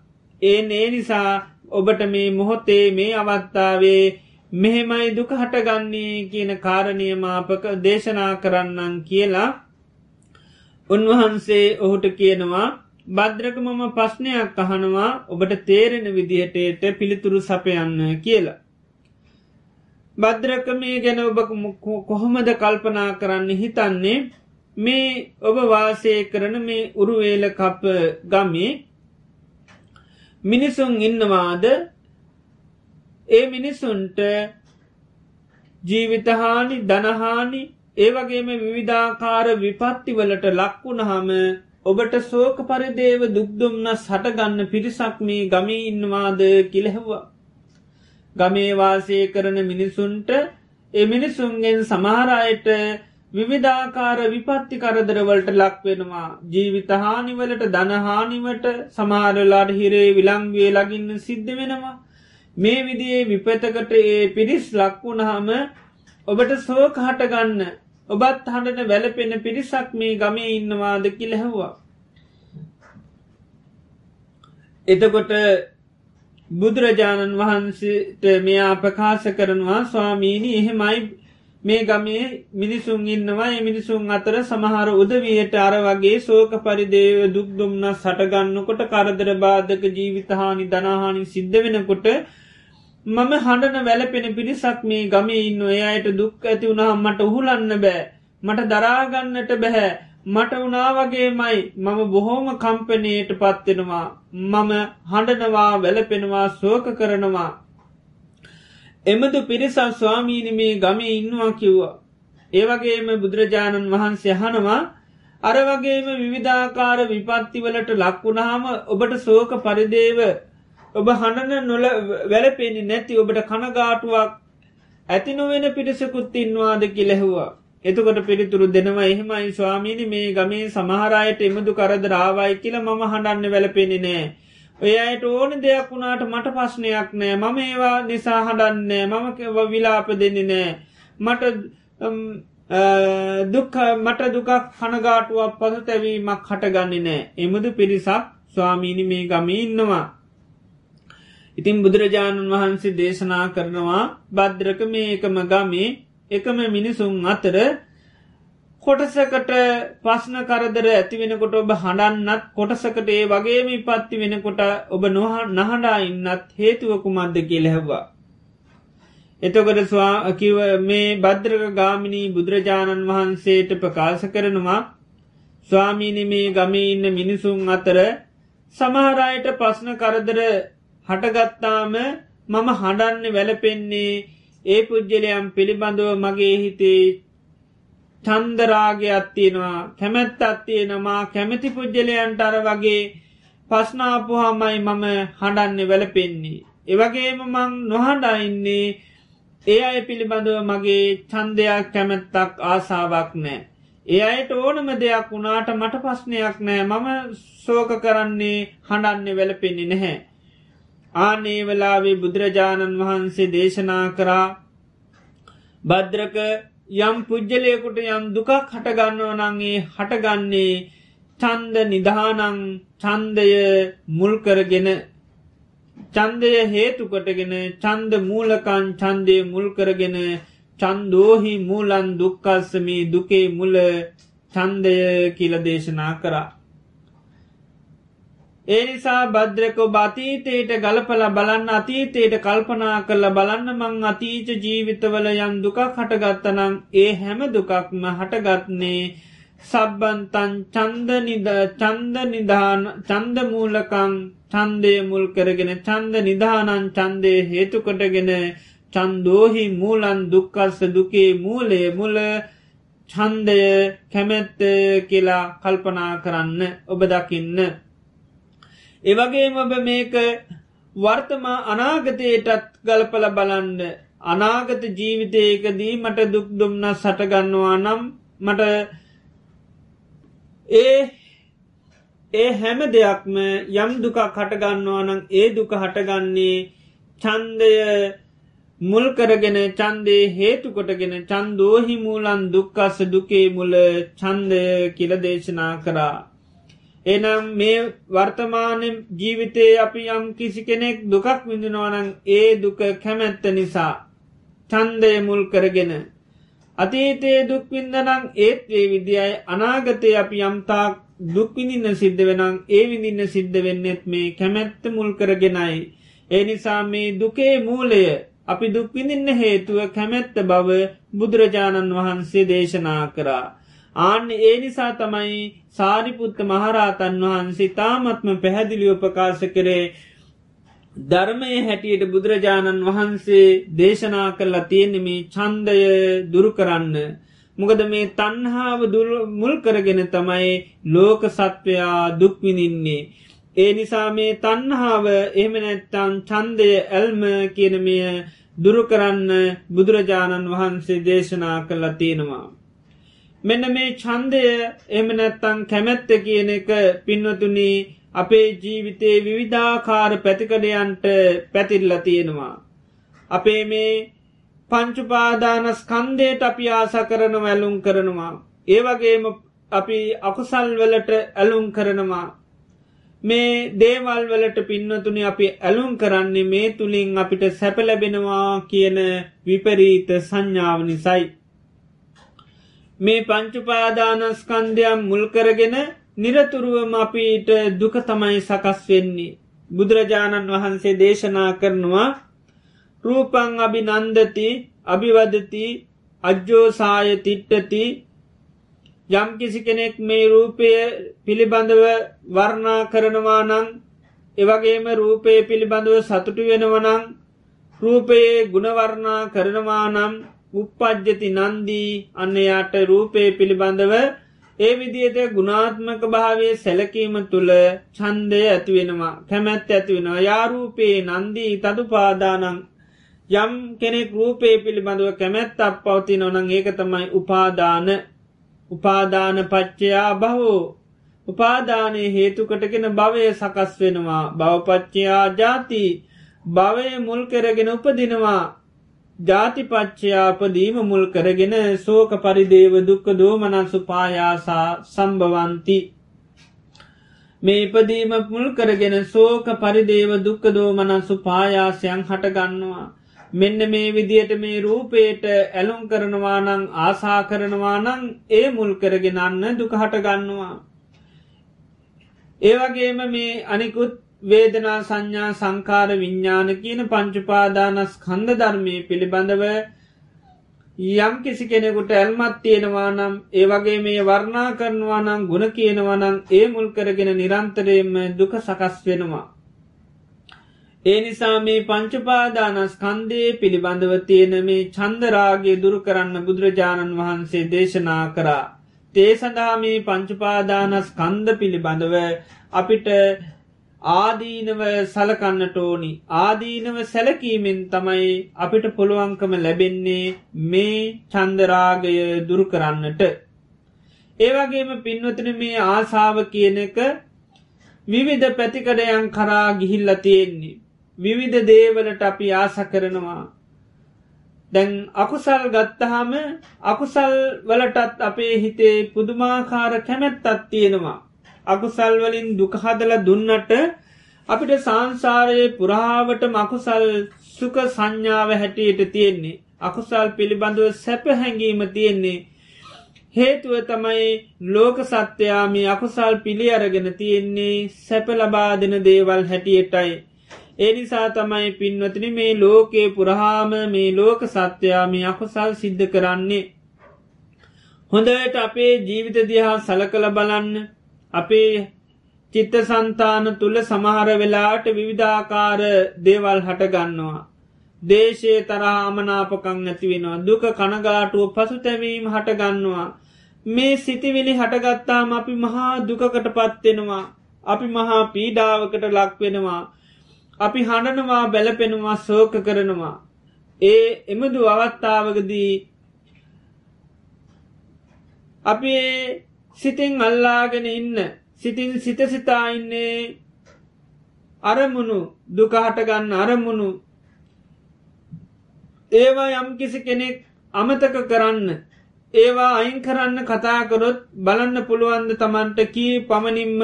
ඒ ඒ නිසා ඔබට මේ මොහොතේ මේ අවත්තාවේ මෙහෙමයි දුක හටගන්නේ කියන කාරණයමාපක දේශනා කරන්නන් කියලා උන්වහන්සේ ඔහුට කියනවා බද්‍රක මම පස්්නයක් අහනවා ඔබට තේරෙන විදිහටට පිළිතුරු සපයන්න කියලා. බද්‍රක මේ ගැන ඔබ කොහොමද කල්පනා කරන්න හිතන්නේ මේ ඔබ වාසය කරන මේ උරුවේල කප ගමේ මිනිසුන් ඉන්නවාද ඒ මිනිසුන්ට ජීවිතහානි දනහානි ඒවගේම විවිධාකාර විපත්තිවලට ලක්වුණහම ඔබට සෝක පරිදේව දුක්දුම්න සටගන්න පිරිසක් මේ ගමී ඉන්නවාද කිලෙහවා. ගමේ වාසය කරන මිනිසුන්ට එ මිනිසුන්ගෙන් සමහරයට විවිධාකාර විපත්ති කරදරවලට ලක්වෙනවා ජීවිතහානිවලට දනහානිවට සමාරලාට හිරේ විලංවේ ලගින්න සිද්ධ වෙනවා. මේ විදියේ විපතකට ඒ පිරිස් ලක්වුණහම ඔබට සෝක හටගන්න ඔබත් හඬට වැලපෙන පිරිසක් මේ ගමේ ඉන්නවාද කිලැහවා එතකොට බුදුරජාණන් වහන්සේට මෙයා ප්‍රකාශ කරනවා ස්වාමීණී එහෙමයි මේ ගමේ මිනිසුන් ඉන්නවා. මිනිසුන් අතර සමහර උදවියට අර වගේ සෝක පරිදේව දුක්දුම්න්න සටගන්නකොට කරදර බාධක ජීවිතහානි දනාහානි සිද්ධ වෙනකොට මම හඬන වැලපෙන පිරිසක් මේ ගමේ ඉන්න එයට දුක් ඇති වුණහම් මට උහුලන්න බෑ. මට දරාගන්නට බැහැ මට වනා වගේමයි. මම බොහෝම කම්පනයට පත්වෙනවා මම හඬනවා වැලපෙනවා සෝක කරනවා. එමදු පිරිසක් ස්වාමීනි මේ ගමේ ඉන්නවා කිව්වා. ඒවගේම බුදුරජාණන් වහන්සේ හනවා අර වගේම විවිධාකාර විපත්තිවලට ලක්වුණහම ඔබට සෝක පරිදේව ඔබ හඬන නොල වැලපෙනි නැති ඔබට කනගාටුවක් ඇති නොවෙන පිරිසකුත් ඉන්නවාද කිලෙහවා. එතකොට පිළිතුරු දෙනවා එහෙමයි ස්වාමීනි මේ ගමේ සමහරයට එමදු කරදරාවයි කියල මම හඬන්න වැලපෙනි නෑ. ඔය අයට ඕන දෙයක් වුණාට මට පස්්නයක් නෑ. මම ඒවා නිසා හඬන්නේ මම විලාප දෙන්නේ නෑ. මට දුක් මට දුකක් හනගාටුවක් පසු තැවීමක් හටගන්නේ නෑ. එමුදු පිරිසක් ස්වාමීනි මේ ගමී ඉන්නවා. ඉතින් බුදුරජාණන් වහන්සේ දේශනා කරනවා බද්‍රක මේ එකම ගමේ එකම මිනිසුන් අතර කොටසකට පස්න කරදර ඇතිවෙනකොට ඔබ හඬන්නත් කොටසකට ඒ වගේම පත්ති වෙනකොට ඔබ නොහ නහඩා ඉන්නත් හේතුවකුමත්ද කියලැහවා. එතකොට ස්වා කිව මේ බද්‍රක ගාමිණී බුදුරජාණන් වහන්සේට ප්‍රකාශ කරනවා ස්වාමීනි මේ ගමේ ඉන්න මිනිසුන් අතර සමහරයට පස්න කරදර හටගත්තාම මම හඬන්න වැලපෙන්නේ ඒ පුද්ගලයම් පිළිබඳව මගේ හිතේ චන්දරාගය අත්තියෙනවා කැමැත්ත අත්තියෙනමා කැමැති පුද්ගලයන්ට අර වගේ පස්නාපුහාමයි මම හඬන්නේ වැලපෙන්නේ. එවගේම මං නොහඬයින්නේ ඒ අය පිළිබඳව මගේ චන්දයක් කැමැත්තක් ආසාවක් නෑ. ඒ අයට ඕනම දෙයක් වුණාට මට පස්්නයක් නෑ මම සෝක කරන්නේ හඬන්නේ වැලපෙන්නේ නැහැ. ආනේ වෙලාවේ බුදුරජාණන් වහන්සේ දේශනා කරා භද්‍රක යම් පුද්ගලයකුට යම් දුකක් හටගන්නව නංගේ හටගන්නේ චන්ද නිධානං චන්දය මුල්කරගෙන චන්දය හේතුකොටගෙන චන්ද මූලකන් චන්දය මුල්කරගෙන චන්දෝහි මූලන් දුක්කස්සමී දුකේ මුල චන්දය කියල දේශනා කරා. ඒ නිසා භද්‍රකෝ බතීතයට ගලපල බලන්න අතීතයට කල්පනා කරල බලන්න මං අතීච ජීවිතවල යම් දුකක් හටගත්තනම් ඒ හැම දුකක්ම හටගත්නේ සබ්බන්තන් චන්ද නිද චන්ද නිධාන චන්ද මූලකං චන්දය මුල් කරගෙන චන්ද නිධානන් චන්දය හේතුකොටගෙන චන්දෝහි මූලන් දුක්කස්ස දුකේ මූලේ මුල චන්දය කැමැත්ත කියලා කල්පනා කරන්න ඔබ දකින්න. එවගේම ඔබ මේක වර්තමා අනාගතයටත් ගලපල බලන්න අනාගත ජීවිතයකදී මට දුක් දුම්න්න සටගන්නවා නම් මට ඒ ඒ හැම දෙයක්ම යම් දුකක් හටගන්නවා නම් ඒ දුක හටගන්නේ චන්දය මුල් කරගෙන චන්දේ හේතුකොටගෙන චන්දෝහි මූලන් දුක්කස්ස දුකේ මුල චන්දය කියල දේශනා කරා. එනම් මේ වර්තමාන ජීවිතයේ අපි යම් කිසි කෙනෙක් දුකක් විඳනවනං ඒ දුක කැමැත්ත නිසා චන්දය මුල් කරගෙන අතීතයේ දුක්වින්දනං ඒත් ඒ විදියි අනාගතය අපි යම්තාක් දුක්විඳින්න සිද්ධ වෙනං ඒ විඳින්න සිද්ධ වෙන්නෙත් මේ කැමැත්ත මුල් කරගෙනයි. ඒ නිසා මේ දුකේ මූලය අපි දුක්විඳින්න හේතුව කැමැත්ත බව බුදුරජාණන් වහන්සේ දේශනා කරා. ආන්න ඒ නිසා තමයි සාරිපුත්ත මහරාතන් වහන්සේ තාමත්ම පැහැදිලියෝ ප්‍රකාශ කරේ ධර්මය හැටියට බුදුරජාණන් වහන්සේ දේශනා කරලා තියෙනෙමේ චන්දය දුරු කරන්න. මොකද මේ තන්හාාව මුල් කරගෙන තමයි ලෝක සත්වයා දුක්විනින්නේ. ඒ නිසා මේ තන්හාාව එහෙමනැත්තන් චන්දය ඇල්ම කියනමය දුරුකරන්න බුදුරජාණන් වහන්සේ දේශනා කරලා තියෙනවා. මෙන්න මේ චන්දය එමනැත්තං කැමැත්ත කියන එක පින්වතුනී අපේ ජීවිතේ විවිධාකාර පැතිකඩයන්ට පැතිල්ල තියෙනවා. අපේ මේ පංචුපාදානස් කන්දේට අපි ආස කරන ඇලුම් කරනවා. ඒවගේම අපි අකුසල්වලට ඇලුම් කරනවා. මේ දේවල් වලට පින්නතුනි අපි ඇලුම් කරන්නේ මේ තුළින් අපිට සැපලැබෙනවා කියන විපරීත සංඥාව නිසයි. මේ පංචුපාදානස්කන්දයම් මුල්කරගෙන නිරතුරුවම අපිට දුක තමයි සකස් වෙන්නේ. බුදුරජාණන් වහන්සේ දේශනා කරනවා රූපං අභි නන්දති අභිවදති අජ්ජෝසාය තිට්ටති යම් කිසි කෙනෙක් මේ රූපය පිළිබඳව වර්ණා කරනවා නං එවගේම රූපය පිළිබඳව සතුටු වෙනවනං රූපයේ ගුණවර්ණා කරනවා නම් උපපජ්ජති නන්දී අන්නයාට රූපය පිළිබඳව ඒ විදියට ගුණාත්මක භාවේ සැලකීම තුළ චන්දය ඇතිවෙනවා කැමැත්ත ඇතිවෙනවා යාරූපයේ නන්දී තතු පාදානං යම් කෙනෙක් රූපේ පිළිබඳව කැමැත්ත අප පවති නොනං ඒක තමයි උපාදාන. උපාදාන පච්චයා බහෝ උපාදානය හේතුකටගෙන භවය සකස් වෙනවා. බවපච්චයා ජාති භවය මුල් කරගෙන උපදිනවා. ජාතිපච්චයාපදීම මුල් කරගෙන සෝක පරිදේව දුක්ක දෝමනන්සු පායාසා සම්භවන්ති. මේ ඉපදීම මුල් කරගෙන සෝක පරිදේව දුක්ක දෝමනන්සු පායාසයන් හටගන්නවා. මෙන්න මේ විදියට මේ රූපේට ඇලුම් කරනවානං ආසා කරනවානං ඒ මුල් කරගෙන අන්න දුක හටගන්නවා. ඒවගේම මේ අනිකුත් වේදනා සංඥා සංකාර විඤ්ඥාන කියන පංචුපාදානස් කන්ද ධර්මය පිළිබඳව යම් කිසි කෙනෙකුට ඇල්මත් තියෙනවා නම් ඒ වගේ මේ වර්ණා කරනවා නම් ගුණ කියනවා නම් ඒ මුල් කරගෙන නිරන්තරයෙන්ම දුක සකස් වෙනවා. ඒ නිසා මේ පංචුපාදානස් කන්දේ පිළිබඳව තියෙන මේ චන්දරාගේ දුරු කරන්න බුදුරජාණන් වහන්සේ දේශනා කරා. තේ සඳහා මේ පංචුපාදානස් කන්ද පිළිබඳව අපිට ආදීනව සලකන්නට ඕනි ආදීනව සැලකීමෙන් තමයි අපිට පුළුවන්කම ලැබෙන්නේ මේ චන්දරාගය දුරු කරන්නට. ඒවගේම පින්වතන මේ ආසාාව කියන එක විවිධ පැතිකඩයන් කරා ගිහිල්ල තියෙන්නේ. විවිධ දේවලට අපි ආස කරනවා. දැන් අකුසල් ගත්තහම අකුසල් වලටත් අපේ හිතේ පුදුමාකාර කැමැත්තත් තියෙනවා. අකුසල් වලින් දුකහදල දුන්නට අපිට සංසාරයේ පුරාවට මකුසල් සුක සංඥාව හැටියට තියෙන්නේ. අකුසල් පිළිබඳව සැප හැඟීම තියෙන්නේ හේතුව තමයි ලෝක සත්‍යයාම අකුසල් පිළි අරගෙන තියෙන්නේ සැප ලබා දෙන දේවල් හැටියටයි. ඒ නිසා තමයි පින්වතින මේ ලෝකයේ පුරහාම මේ ලෝක සත්‍යයාම අකුසල් සිද්ධ කරන්නේ. හොඳට අපේ ජීවිත දිහා සලකළ බලන්න අපේ චිත්ත සන්තාන තුළ සමහර වෙලාට විවිධාකාර දේවල් හටගන්නවා. දේශය තරාමනාපකං ඇතිවෙනවා දුක කනගාටුව පසුතැවීම හටගන්නවා මේ සිතිවිලි හටගත්තාම අපි මහා දුකකට පත්වෙනවා අපි මහා පීඩාවකට ලක්වෙනවා අපි හඬනවා බැලපෙනවා සෝක කරනවා. ඒ එමදු අවස්ථාවකදී අපි සිතින් අල්ලාගෙන ඉන්න සිතින් සිත සිතා ඉන්නේ අරමුණු දුකහටගන්න අරමුණු. ඒවා යම් කිසි කෙනෙක් අමතක කරන්න ඒවා අයින් කරන්න කතාකරොත් බලන්න පුළුවන්ද තමන්ට කී පමණින්ම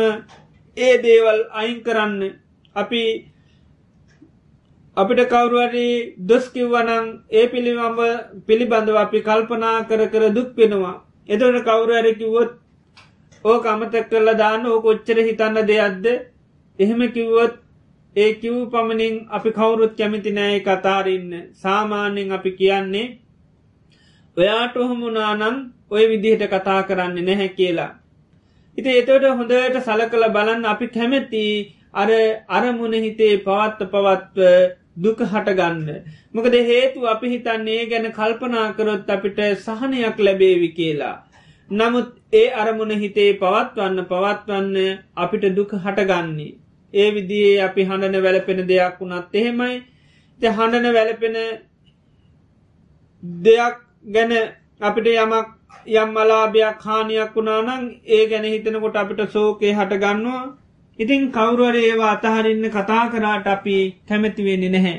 ඒ දේවල් අයින් කරන්න? අපි අපිට කවරුවරි දොස්කිව්වනං ඒ පිළිබඹ පිළිබඳව අපි කල්පනා කර කර දුක් වෙනවා. එදට කවුරුවරකිවොත් ඕක අමතක් කරලා දාන්න ඕ කොච්චර හිතන්න දෙයක්ද එහෙම කිව්වොත් ඒ කිව් පමණින් අපි කවුරුත් කැමිති නෑ කතාරන්න සාමාන්‍යෙන් අපි කියන්නේ ඔයාට ඔහොමුණනම් ඔය විදිහට කතා කරන්න නැහැ කියලා. හිත එතවට හොඳට සල කළ බලන්න අපි කැමැති අර අරමුණ හිතේ පවත්ත පවත්ව දුක හටගන්න. මොකද හේතු අපි හිතන්නේ ගැන කල්පනා කරොත් අපිට සහනයක් ලැබේවි කියලා. නමුත් ඒ අරමුණ හිතේ පවත්වන්න පවත්වන්න අපිට දුක හටගන්නේ. ඒ විදිේ අපි හඬන වැලපෙන දෙයක් වුණත් එහෙමයි හඬන වැලපෙන දෙයක් ගැන අපිට යමක් යම් මලාභයක් හානියක් වුණානං ඒ ගැන හිතනකොට අපිට සෝකේ හටගන්නවා ඉතින් කවුරුවර ඒවා අතහරින්න කතා කරාට අපි කැමැතිවෙන්නේ නැහැ.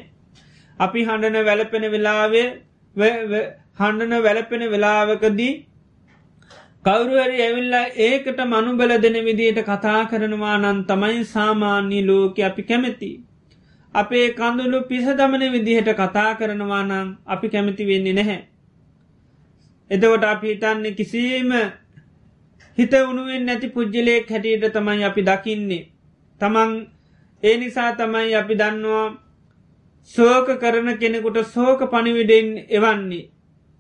අපි හඬන වැලපෙන වෙලාවේ හඬන වැලපෙන වෙලාවකදී කවුරුවරි ඇවිල්ලා ඒකට මනුබල දෙන විදියට කතා කරනවා නන් තමයි සාමාන්‍ය ලෝක අපි කැමැති. අපේ කඳුළු පිස දමන විදිහට කතා කරනවා නම් අපි කැමති වෙන්නේ නැහැ. එදවට අපි හිතන්නේ කිසිීම හිත උනුවෙන් නැති පුද්ජලයෙක් හැටියට තමයි අපි දකින්නේ. තමන් ඒ නිසා තමයි අපි දන්නවා සෝක කරන කෙනෙකුට සෝක පනිවිඩෙන් එවන්නේ.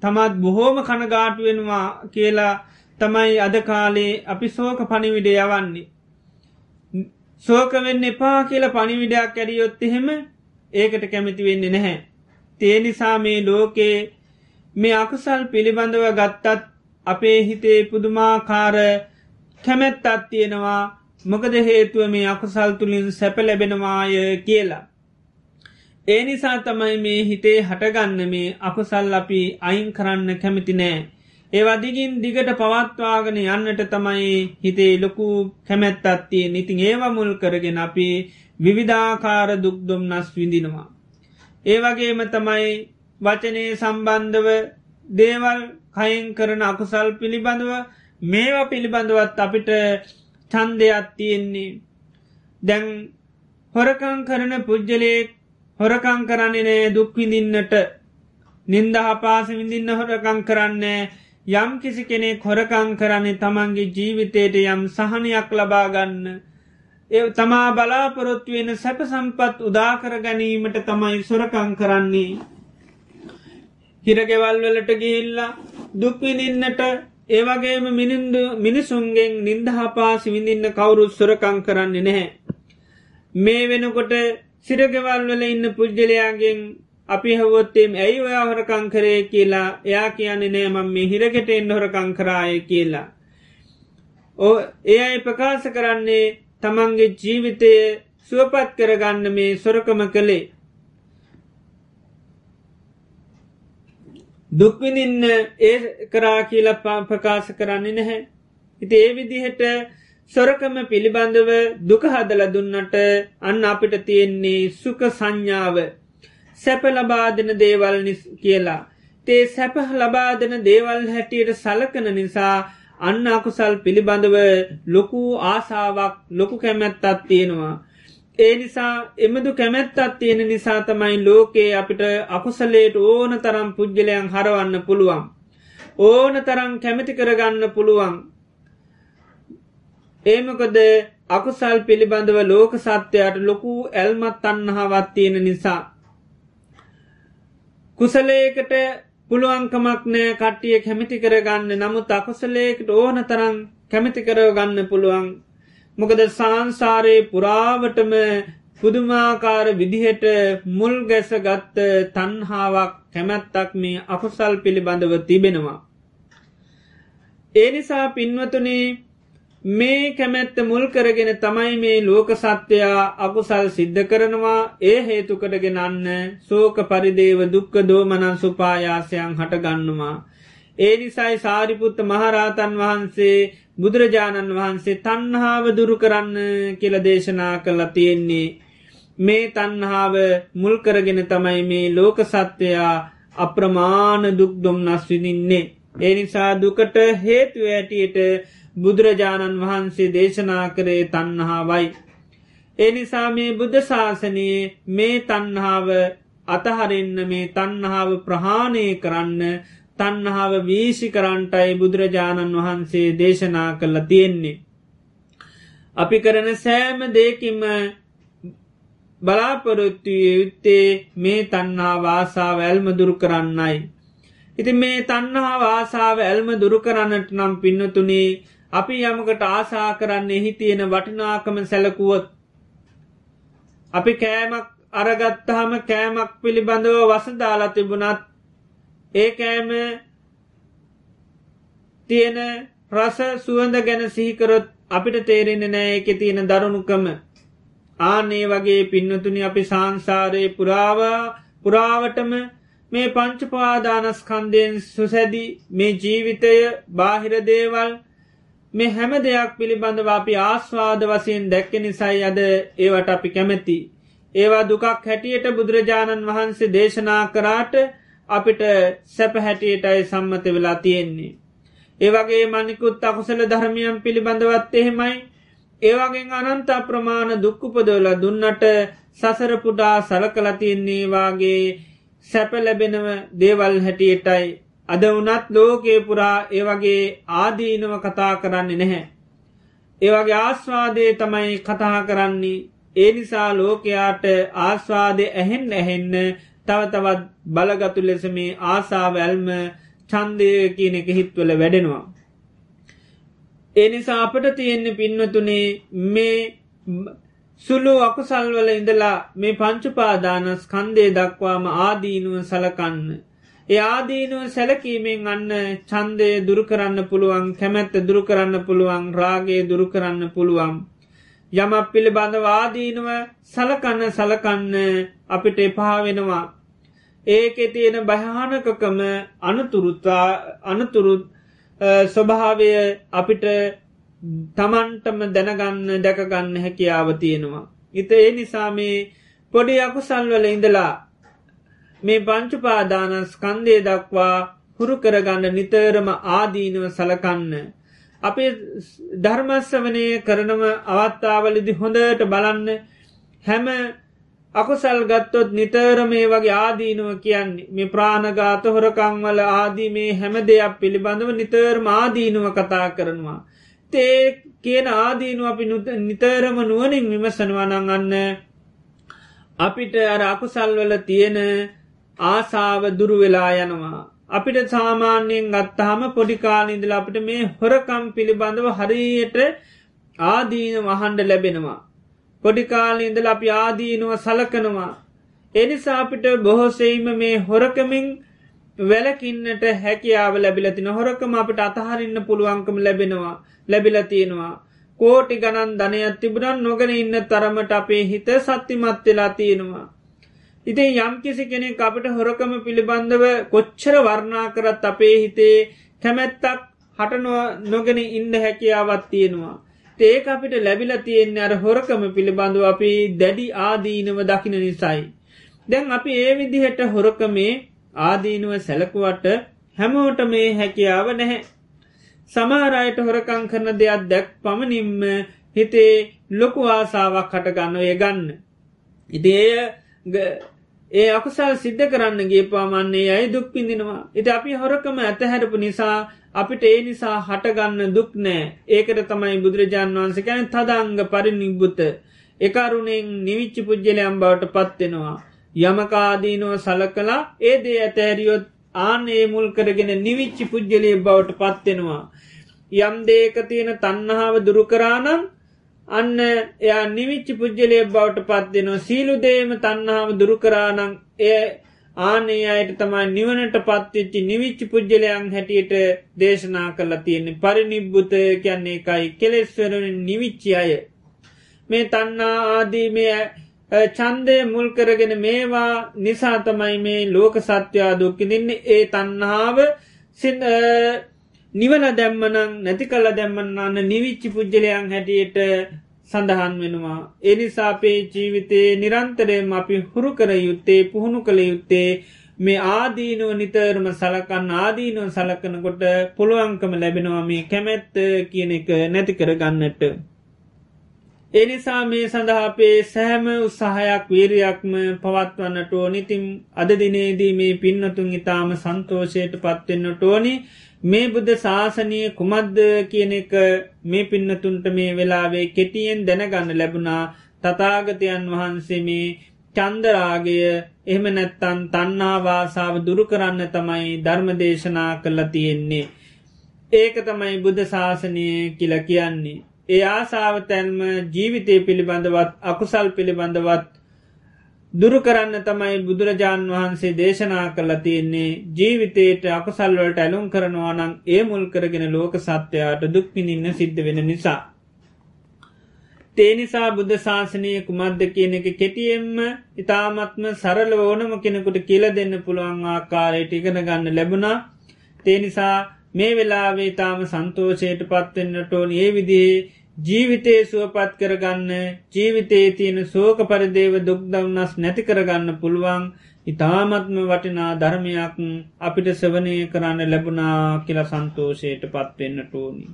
තමත් බොහෝම කනගාටුවෙනවා කියලා තමයි අද කාලේ අපි සෝක පනිවිඩ යවන්නේ. සෝක වෙන්න එපා කියල පනිවිඩයක් ඇරියොත් එහෙම ඒකට කැමති වෙන්නේ නැහැ. තේ නිසා මේ ලෝකයේ මේ අකුසල් පිළිබඳව ගත්තත් අපේ හිතේ පුදුමාකාර කැමැත්තත් තියෙනවා මොකද හේතුව මේ අකුසල් තුළින් සැප ලැබෙනවාය කියලා. ඒ නිසා තමයි මේ හිතේ හටගන්න මේ අකුසල් අපි අයින් කරන්න කැමති නෑ. ඒවා දිගින් දිගට පවත්වාගෙන යන්නට තමයි හිතේ ලොකු කැමැත්තත්තිය ඉතින් ඒවා මුල් කරගෙන අපි විවිධාකාර දුක්දුම් නස් විඳිනවා. ඒවගේම තමයි වචනය සම්බන්ධව දේවල් කයින් කරන අකුසල් පිළිබඳව මේවා පිළිබඳවත් අපිට චන්දයක් තියෙන්නේ. දැන් හොරකං කරන පුද්ජලයෙක් හොරකං කරන්නේ දුක්විඳින්නට නින්ද හපාස විඳින්න හොරකං කරන්නේ යම් කිසි කෙනෙ හොරකං කරන්නේ තමන්ගේ ජීවිතයට යම් සහනයක් ලබාගන්න ඒ තමා බලාපොරොත්තුවෙන සැප සම්පත් උදාකර ගැනීමට තමයි සොරකං කරන්නේ හිරගෙවල් වලට ගිහිල්ලා දුක්විනින්නට ඒවගේම මිනින්දු මිනිසුන්ගෙන් නින්දහපා සිවිඳින්න කවුරුත් සොරකං කරන්නේ නැහැ. මේ වෙනකොට සිරගෙවල් වල ඉන්න පුද්ගලයාගෙන් අපි හවොත්තේම ඇයි ඔයා හොරකං කරේ කියලා එයා කියන්නේ නෑ මං මේ හිරකට එන්න හොරකං කරාය කියලා. ඕ ඒ අයි ප්‍රකාශ කරන්නේ තමන්ගේ ජීවිතය සුවපත් කරගන්න මේ සොරකම කළේ. දුක්විනින්න ඒ කරා කියල ප්‍රකාශ කරන්නේ නැහැ. ඉති ඒ විදිහට සොරකම පිළිබඳව දුක හදල දුන්නට අන්න අපිට තියෙන්නේ සුක සංඥාව සැප ලබාදන දේවල් කියලා. තේ සැප ලබාදන දේවල් හැටියට සලකන නිසා අන්න අකුසල් පිළිබඳව ලොකු ආසාාවක් ලොකු කැමැත්තත් තියෙනවා. ඒ නිසා එමදු කැමැත්තත් තියෙන නිසා තමයි ලෝකයේ අපිට අකුසලේට ඕන තරම් පුද්ගලයන් හරවන්න පුළුවන්. ඕන තරම් කැමති කරගන්න පුළුවන්. ඒමකොද අකුසල් පිළිබඳව ලෝක සත්‍යයට ලොකු ඇල්මත් අන්නහාවත් තියෙන නිසා. කුසලේකට පුළුවන්කමක් නෑ කට්ටිය කැමිති කරගන්න නමුත් අකුසලේකට ඕන තරම් කැමිති කරගන්න පුළුවන් මොකද සංසාරයේ පුරාවටම පුදුමාකාර විදිහට මුල් ගැස ගත්ත තන්හාාවක් කැමැත්තක් මේ අකුසල් පිළිබඳව තිබෙනවා. ඒ නිසා පින්වතුනේ මේ කැමැත්ත මුල් කරගෙන තමයි මේ ලෝක සත්‍යයා අකුසල් සිද්ධ කරනවා ඒ හේතුකටගෙන අන්න සෝක පරිදේව දුක්ක දෝමනන් සුපායාසයන් හටගන්නවා. ඒ නිසයි සාරිපුත්ත මහරාතන් වහන්සේ බුදුරජාණන් වහන්සේ තන්හාාව දුරු කරන්න කියල දේශනා කළ තියෙන්නේ. මේ තන්හාාව මුල් කරගෙන තමයි මේ ලෝක සත්‍යයා අප්‍රමාණ දුක් දුම්නස් විදින්නේ. ඒ නිසා දුකට හේතුව ඇටියට බුදුරජාණන් වහන්සේ දේශනා කරේ තන්නහාවයි. ඒ නිසා මේ බුද්ධ ශාසනයේ මේ තන්හාාව අතහරන්න මේ තන්නහාාව ප්‍රහාණය කරන්න තන්නහාාව වීශි කරන්ටයි බුදුරජාණන් වහන්සේ දේශනා කරලා තියෙන්නේ. අපි කරන සෑම දෙකින්ම බලාපොරොත්තුය යුත්තේ මේ තන්නා වාසා වැල්ම දුරු කරන්නයි. ඉති මේ තන්නහා වාසාාව ඇල්ම දුරු කරන්නට නම් පින්නතුනේ අපි යමකට ආසා කරන්න එහි තියෙන වටිනාකම සැලකුවොත් අපි කෑමක් අරගත්තහම කෑමක් පිළිබඳව වසදාලා තිබුණත් ඒ කෑම තියෙන රස සුවඳ ගැන සිහිකරොත් අපිට තේරෙන්නේ නෑ එක තියෙන දරුණුකම. ආනේ වගේ පින්නතුනි අපි සංසාරයේ පුරාවා පුරාවටම මේ පංචපාදානස්කන්දයෙන් සුසැදි මේ ජීවිතය බාහිර දේවල් මේ හැම දෙයක් පිළිබඳව අපි ආස්වාද වසයෙන් දැක්ක නිසයි අද ඒවට අපි කැමැති. ඒවා දුකක් හැටියට බුදුරජාණන් වහන්සේ දේශනා කරාට අපිට සැප හැටියටයි සම්මත වෙලා තියෙන්නේ. ඒවගේ මනිකුත් අකුසල ධර්මියම් පිළිබඳවත් එහෙමයි ඒවාගෙන් අනන්ත ප්‍රමාණ දුක්කුපදවල දුන්නට සසරපුඩා සලකලතියන්නේවාගේ සැප ලැබෙනව දේවල් හැටියටයි අද වනත් ලෝකයේ පුරා ඒවගේ ආදීනව කතා කරන්නේ නැහැ. ඒවගේ ආස්වාදය තමයි කතා කරන්නේ ඒ නිසා ලෝකයාට ආස්වාදය ඇහෙන් ඇහෙන්න තව තවත් බලගතු ලෙස මේ ආසාාව ඇල්ම චන්දය කියන එක හිත්වල වැඩෙනවා. ඒ නිසා අපට තියෙන්නේ පින්නතුනේ මේ සුළු අකුසල්වල ඉඳලා මේ පංචුපාදානස් කන්දේ දක්වාම ආදීනුව සලකන්න. එයාදීනුව සැලකීමෙන් අන්න චන්දය දුරුකරන්න පුළුවන් කැමැත්ත දුරුකරන්න පුළුවන් රාගේ දුරුකරන්න පුළුවන්. යමක් පිළිබඳ වාදීනුව සලකන්න සලකන්න අපිට එපා වෙනවා. ඒකෙ තියෙන භයානකකම අනතුරුත්තා අනතුරු ස්වභාවය අපිට තමන්ටම දැනගන්න දැකගන්න හැකියාව තියෙනවා. ඉත ඒ නිසා මේ පොඩි අකුසල්වල ඉඳලා මේ පංචුපාදානස් කන්දේ දක්වා හුරු කරගන්න නිතරම ආදීනව සලකන්න. අපි ධර්මස්වනය කරනව අවත්තාවලදි හොඳට බලන්න හැම අකුසල් ගත්තොත් නිතර මේ වගේ ආදීනුව කියන්නේ මේ ප්‍රාණගාත හොරකංවල ආදී මේ හැම දෙයක් පිළිබඳව නිතර්ම ආදීනුව කතා කරනවා. තේ කියන ආදීනු අපි නිතරම නුවනින් විමසනවනං අන්න අපිට අර අකුසල්වල තියෙන ආසාාව දුරු වෙලා යනවා. අපිට සාමාන්‍යයෙන් ගත්තහම පොඩිකාලින්දල අපිට මේ හොරකම් පිළිබඳව හරියට ආදීන වහන්ඩ ලැබෙනවා. පොඩිකාල ඉඳල අපි ආදීනුව සලකනවා. එනිසා අපිට බොහෝසෙයිම මේ හොරකමින් වැලකින්නට හැකියාව ලැබිලති නොහොරකම අපට අතහරින්න පුළුවන්කම ලැබෙනවා ලැබිලතියෙනවා. කෝටි ගණන් ධනයක් තිබුණන් නොගෙන ඉන්න තරමට අපේ හිත සත්තිමත් වෙලා තියෙනවා. ඉතින් යම්කිසි කෙනෙක් අපට හොරකම පිළිබඳව කොච්චර වර්ණා කරත් අපේ හිතේ කැමැත්තක් හට නොගෙන ඉන්න හැකියාවත් තියෙනවා. ඒක අපිට ලැබිල තියෙන්නේ අර හොරකම පිළිබඳව අපි දැඩි ආදීනව දකින නිසයි. දැන් අපි ඒ විදිහට හොරකමේ ආදීනුව සැලකුවට හැමෝට මේ හැකියාව නැහැ. සමාරයට හොරකං කරන දෙයක් දැක් පමණින්ම හිතේ ලොකු ආසාාවක් හටගන්න ඒ ගන්න. ඉතිඒ ඒ අකුසල් සිද්ධ කරන්නගේ පාමන්නේ අයි දුක් පිඳිනවා. ඉති අපි හොරකම ඇතහැරපු නිසා අපිට ඒ නිසා හටගන්න දුක් නෑ ඒකට තමයි බුදුරජාන් වහන්සේ කැන තදංග පරිනිබ්බුත එකරුණෙන් නිවිච්චි පුද්ජලයම් බවට පත්වෙනවා. යමකාදීනුව සලකලා ඒ දේ ඇතැරියොත් ආනේ මුල් කරගෙන නිවිච්චි පුද්ජලය බවට පත්වෙනවා. යම් දේක තියෙන තන්නහාව දුරුකරානම් අන්න එයා නිවිච්චි පුද්ජලය බවට පත්වෙනවා සීලුදේම තන්නාව දුරුකරානං එය ආනේ අයට තමයි නිවනට පත්වෙච්චි නිවිච්චි පුද්ජලයන් හැටියට දේශනා කරලා තියෙන්නේ. පරිනිබ්බුත කියන්නේ එකයි කෙලෙස්වරෙන් නිවිච්චි අය. මේ තන්නා ආදී මේ චන්දය මුල් කරගෙන මේවා නිසා තමයි මේ ලෝක සත්‍යයා දුක්කි දෙන්නේ ඒ තන්නාව නිවල දැම්මනං නැති කල දැම්මන්නන්න නිවිච්චි පුද්ජලයන් හැටියට සඳහන් වෙනවා. එනිසාපේ ජීවිතයේ නිරන්තරයෙන් අපි හුරු කර යුත්තේ පුහුණු කළ යුත්තේ මේ ආදීනුව නිතරම සලකන්න ආදීනුව සලකනකොට පුළුවන්කම ලැබෙනවා මේ කැමැත්ත කියන එක නැති කර ගන්නට. එනිසා මේ සඳහාපේ සෑම උත්සාහයක් වීරයක්ම පවත්වන්නට ඕනිතිම් අද දිනේදී මේ පින්නතුන් ඉතාම සන්තෝෂයට පත්වෙන්න ටෝනි මේ බුද්ධ ශාසනය කුමද්ද කියන එක මේ පින්නතුන්ට මේ වෙලාවේ කෙටියෙන් දැනගන්න ලැබුණා තතාගතයන් වහන්සේ මේ චන්දරාගය එහෙම නැත්තන් තන්නාවාසාාව දුරු කරන්න තමයි ධර්මදේශනා කරලා තියෙන්නේ. ඒක තමයි බුද්ධ ශාසනය කියල කියන්නේ. ඒ ආසාාවතැන්ම ජීවිතය පිළිබඳවත් අකුසල් පිළිබඳවත් දුරු කරන්න තමයි බුදුරජාණන් වහන්සේ දේශනා කළ තියන්නේ. ජීවිතයට අකුසල්වලට ඇලුම් කරනවා නං ඒ මුල් කරගෙන ලෝක සත්‍යයාට දුක්පිනින්න සිද්ධ වෙන නිසා. තේනිසා බුද්ධ ශාසනය කුමද්ද කියන එක කෙටියෙන්ම ඉතාමත්ම සරල ඕනම කෙනෙකුට කියල දෙන්න පුළුවන් ආකාරයට ඉගෙන ගන්න ලැබුණා. තේනිසා මේ වෙලාවේ තාම සන්තෝෂයට පත්වෙන්නට ඕන. ඒ විදිේ ජීවිතේ සුවපත් කරගන්න ජීවිතේ තියෙන සෝක පරිදේව දුක්දවන්නස් නැති කරගන්න පුළුවන් ඉතාමත්ම වටිනා ධර්මයක් අපිට සවනය කරන්න ලැබුණා කියලා සන්තෝෂයට පත්වෙන්න ටෝනි.